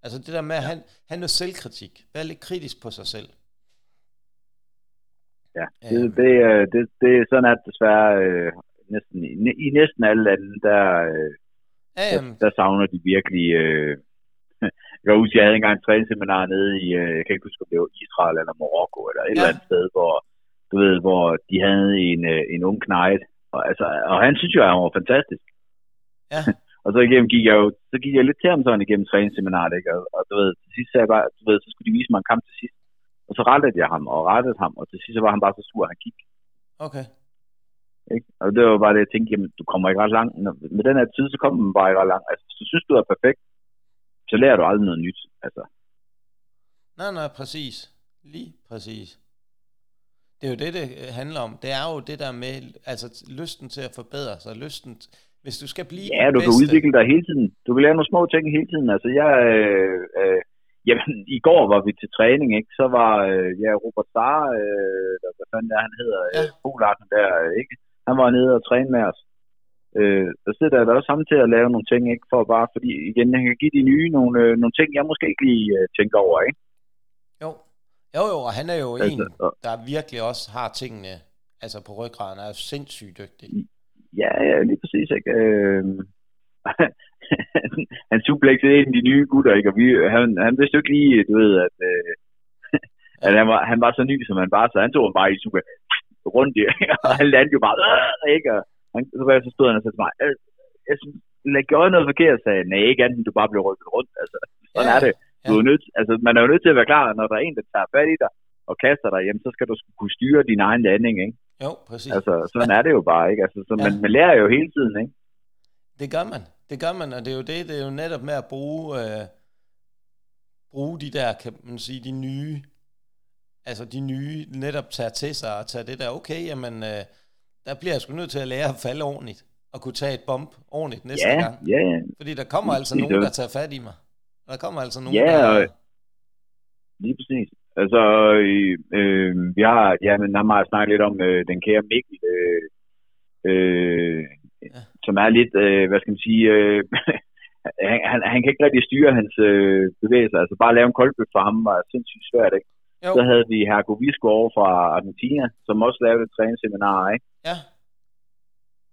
Altså det der med at ja. have, have noget selvkritik, være lidt kritisk på sig selv. Ja, det, øhm. det, det, det, er sådan, at desværre øh, næsten, i, i næsten alle lande, der, øh, ja, der, der savner de virkelig... Øh, jeg kan huske, jeg havde engang et træningsseminar nede i, øh, jeg kan ikke huske, om det var Israel eller Marokko, eller et ja. eller andet sted, hvor, du ved, hvor de havde en, øh, en ung knejt, og, altså, og han synes jo, at han var fantastisk. Ja. og så igennem gik jeg jo, så gik jeg lidt til ham sådan igennem træningsseminaret, ikke? Og, og, du ved, til sidst sagde jeg bare, du ved, så skulle de vise mig en kamp til sidst. Og så rettede jeg ham, og rettede ham, og til sidst så var han bare så sur, at han gik. Okay. Ikke? Og det var bare det, jeg tænkte, jamen, du kommer ikke ret langt. Med den her tid, så kommer man bare ikke ret langt. Altså, hvis du synes, du er perfekt, så lærer du aldrig noget nyt. Altså. Nej, nej, præcis. Lige præcis. Det er jo det, det handler om. Det er jo det der med, altså lysten til at forbedre sig, lysten, hvis du skal blive Ja, du bedste. kan udvikle dig hele tiden. Du kan lære nogle små ting hele tiden. Altså, jeg, øh, øh, jamen, i går var vi til træning, ikke? Så var, øh, ja, Robert Sar, øh, hvad fanden er han hedder, ja. øh, der, ikke? Han var nede og træne med os. Øh, der sidder der også sammen til at lave nogle ting, ikke? For bare, fordi igen, han kan give de nye nogle, øh, nogle ting, jeg måske ikke lige øh, tænker over, ikke? Jo. Jo, jo, og han er jo altså, en, der virkelig også har tingene altså på ryggraden, er sindssygt dygtig. Ja, ja, lige præcis, ikke? Øh, han suplexede ind de nye gutter, ikke? Og vi, han, han vidste jo ikke lige, du ved, at, øh, at han, var, han var så ny, som han var, så han tog bare i super rundt og han landede jo bare, øh, ikke? Og han, så, så stod han og sagde til mig, øh, jeg synes, jeg gjorde noget forkert, sagde nej, ikke andet, du bare blev rykket rundt, altså, sådan ja, er det. Du er nødt, altså, man er jo nødt til at være klar, når der er en, der tager fat i dig, og kaster dig, jamen, så skal du kunne styre din egen landing, ikke? Jo, præcis. Altså, sådan er det jo bare, ikke? Altså, så ja. man, man lærer jo hele tiden, ikke? Det gør man. Det gør man, og det er jo det, det er jo netop med at bruge, øh, bruge de der, kan man sige, de nye, altså de nye, netop tager til sig og tage det der, okay, jamen, øh, der bliver jeg sgu nødt til at lære at falde ordentligt, og kunne tage et bump ordentligt næste ja, gang. Ja, ja. Fordi der kommer altså nogen, der tager fat i mig. Der kommer altså nogen, ja, der... lige præcis. Altså, øh, vi har, ja, men har meget snakket lidt om øh, den kære Mikkel, øh, øh, ja. som er lidt, øh, hvad skal man sige, øh, han, han, han kan ikke rigtig styre hans øh, bevægelser. Altså bare lave en koldbøf for ham var sindssygt svært, ikke? Jo. Så havde vi Hergo Visco over fra Argentina, som også lavede et træningsseminar, ikke? Ja.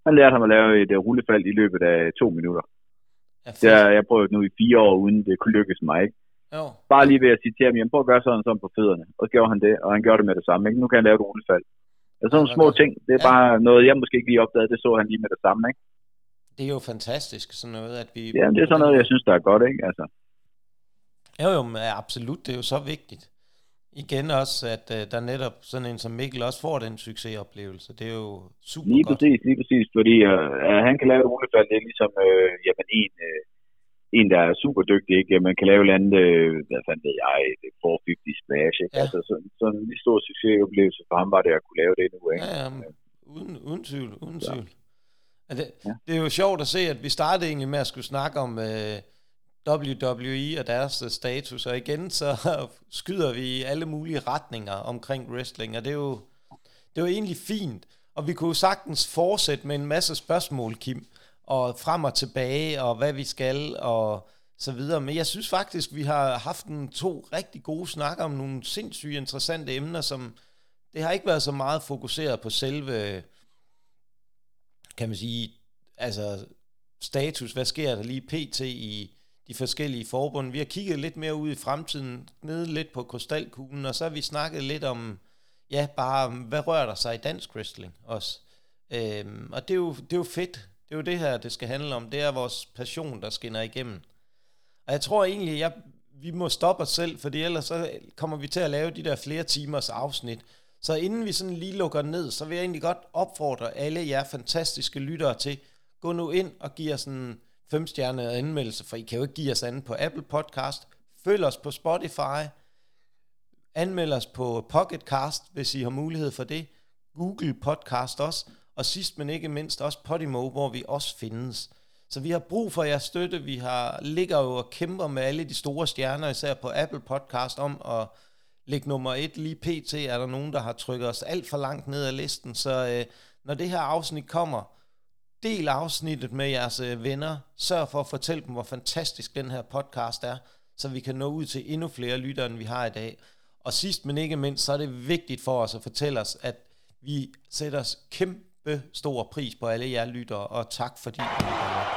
Han lærte ham at lave et uh, rullefald i løbet af to minutter. Ja, har jeg prøvet nu i fire år, uden det kunne lykkes mig, ikke? Jo. Bare lige ved at sige til ham, jamen prøv at gøre sådan sådan på fødderne. Og så gjorde han det, og han gjorde det med det samme, ikke? Nu kan han lave et rullefald. Altså sådan nogle små ting, det er ja. bare noget, jeg måske ikke lige opdagede, det så han lige med det samme, ikke? Det er jo fantastisk, sådan noget, at vi... Ja, det er sådan noget, jeg synes, der er godt, ikke? Altså. Jo, jo, men absolut, det er jo så vigtigt. Igen også, at uh, der netop sådan en som Mikkel også får den succesoplevelse. Det er jo super Lige godt. præcis, lige præcis, fordi uh, han kan lave et rullefald, det er ligesom uh, jamen, en, uh, en, der er super dygtig, ikke? Man kan lave et andet, uh, hvad fanden ved jeg, 450 splash, ikke? Ja. Altså sådan, sådan en stor succesoplevelse for ham var det at kunne lave det nu, ikke? Ja, ja uden, uden tvivl, uden ja. tvivl. Det, ja. det er jo sjovt at se, at vi startede egentlig med at skulle snakke om uh, WWE og deres status, og igen så skyder vi i alle mulige retninger omkring wrestling, og det er jo, det er jo egentlig fint. Og vi kunne jo sagtens fortsætte med en masse spørgsmål, Kim, og frem og tilbage, og hvad vi skal, og så videre. Men jeg synes faktisk, vi har haft en to rigtig gode snakker om nogle sindssygt interessante emner, som det har ikke været så meget fokuseret på selve, kan man sige, altså status, hvad sker der lige pt. i de forskellige forbund. Vi har kigget lidt mere ud i fremtiden, nede lidt på krystalkuglen, og så har vi snakket lidt om, ja, bare hvad rører der sig i dansk wrestling også. Øhm, og det er, jo, det er jo fedt. Det er jo det her, det skal handle om. Det er vores passion, der skinner igennem. Og jeg tror egentlig, jeg, vi må stoppe os selv, fordi ellers så kommer vi til at lave de der flere timers afsnit. Så inden vi sådan lige lukker ned, så vil jeg egentlig godt opfordre alle jer fantastiske lyttere til, gå nu ind og giv os en femstjernet anmeldelse, for I kan jo ikke give os anden på Apple Podcast. Følg os på Spotify. Anmeld os på Pocketcast, hvis I har mulighed for det. Google Podcast også. Og sidst men ikke mindst også Podimo, hvor vi også findes. Så vi har brug for jeres støtte. Vi har ligger jo og kæmper med alle de store stjerner, især på Apple Podcast, om at ligge nummer et. Lige pt. er der nogen, der har trykket os alt for langt ned ad listen. Så øh, når det her afsnit kommer, del afsnittet med jeres øh, venner. Sørg for at fortælle dem, hvor fantastisk den her podcast er, så vi kan nå ud til endnu flere lyttere, end vi har i dag. Og sidst men ikke mindst, så er det vigtigt for os at fortælle os, at vi sætter os kæmpe stor pris på alle jer lyttere, og tak fordi I kommer.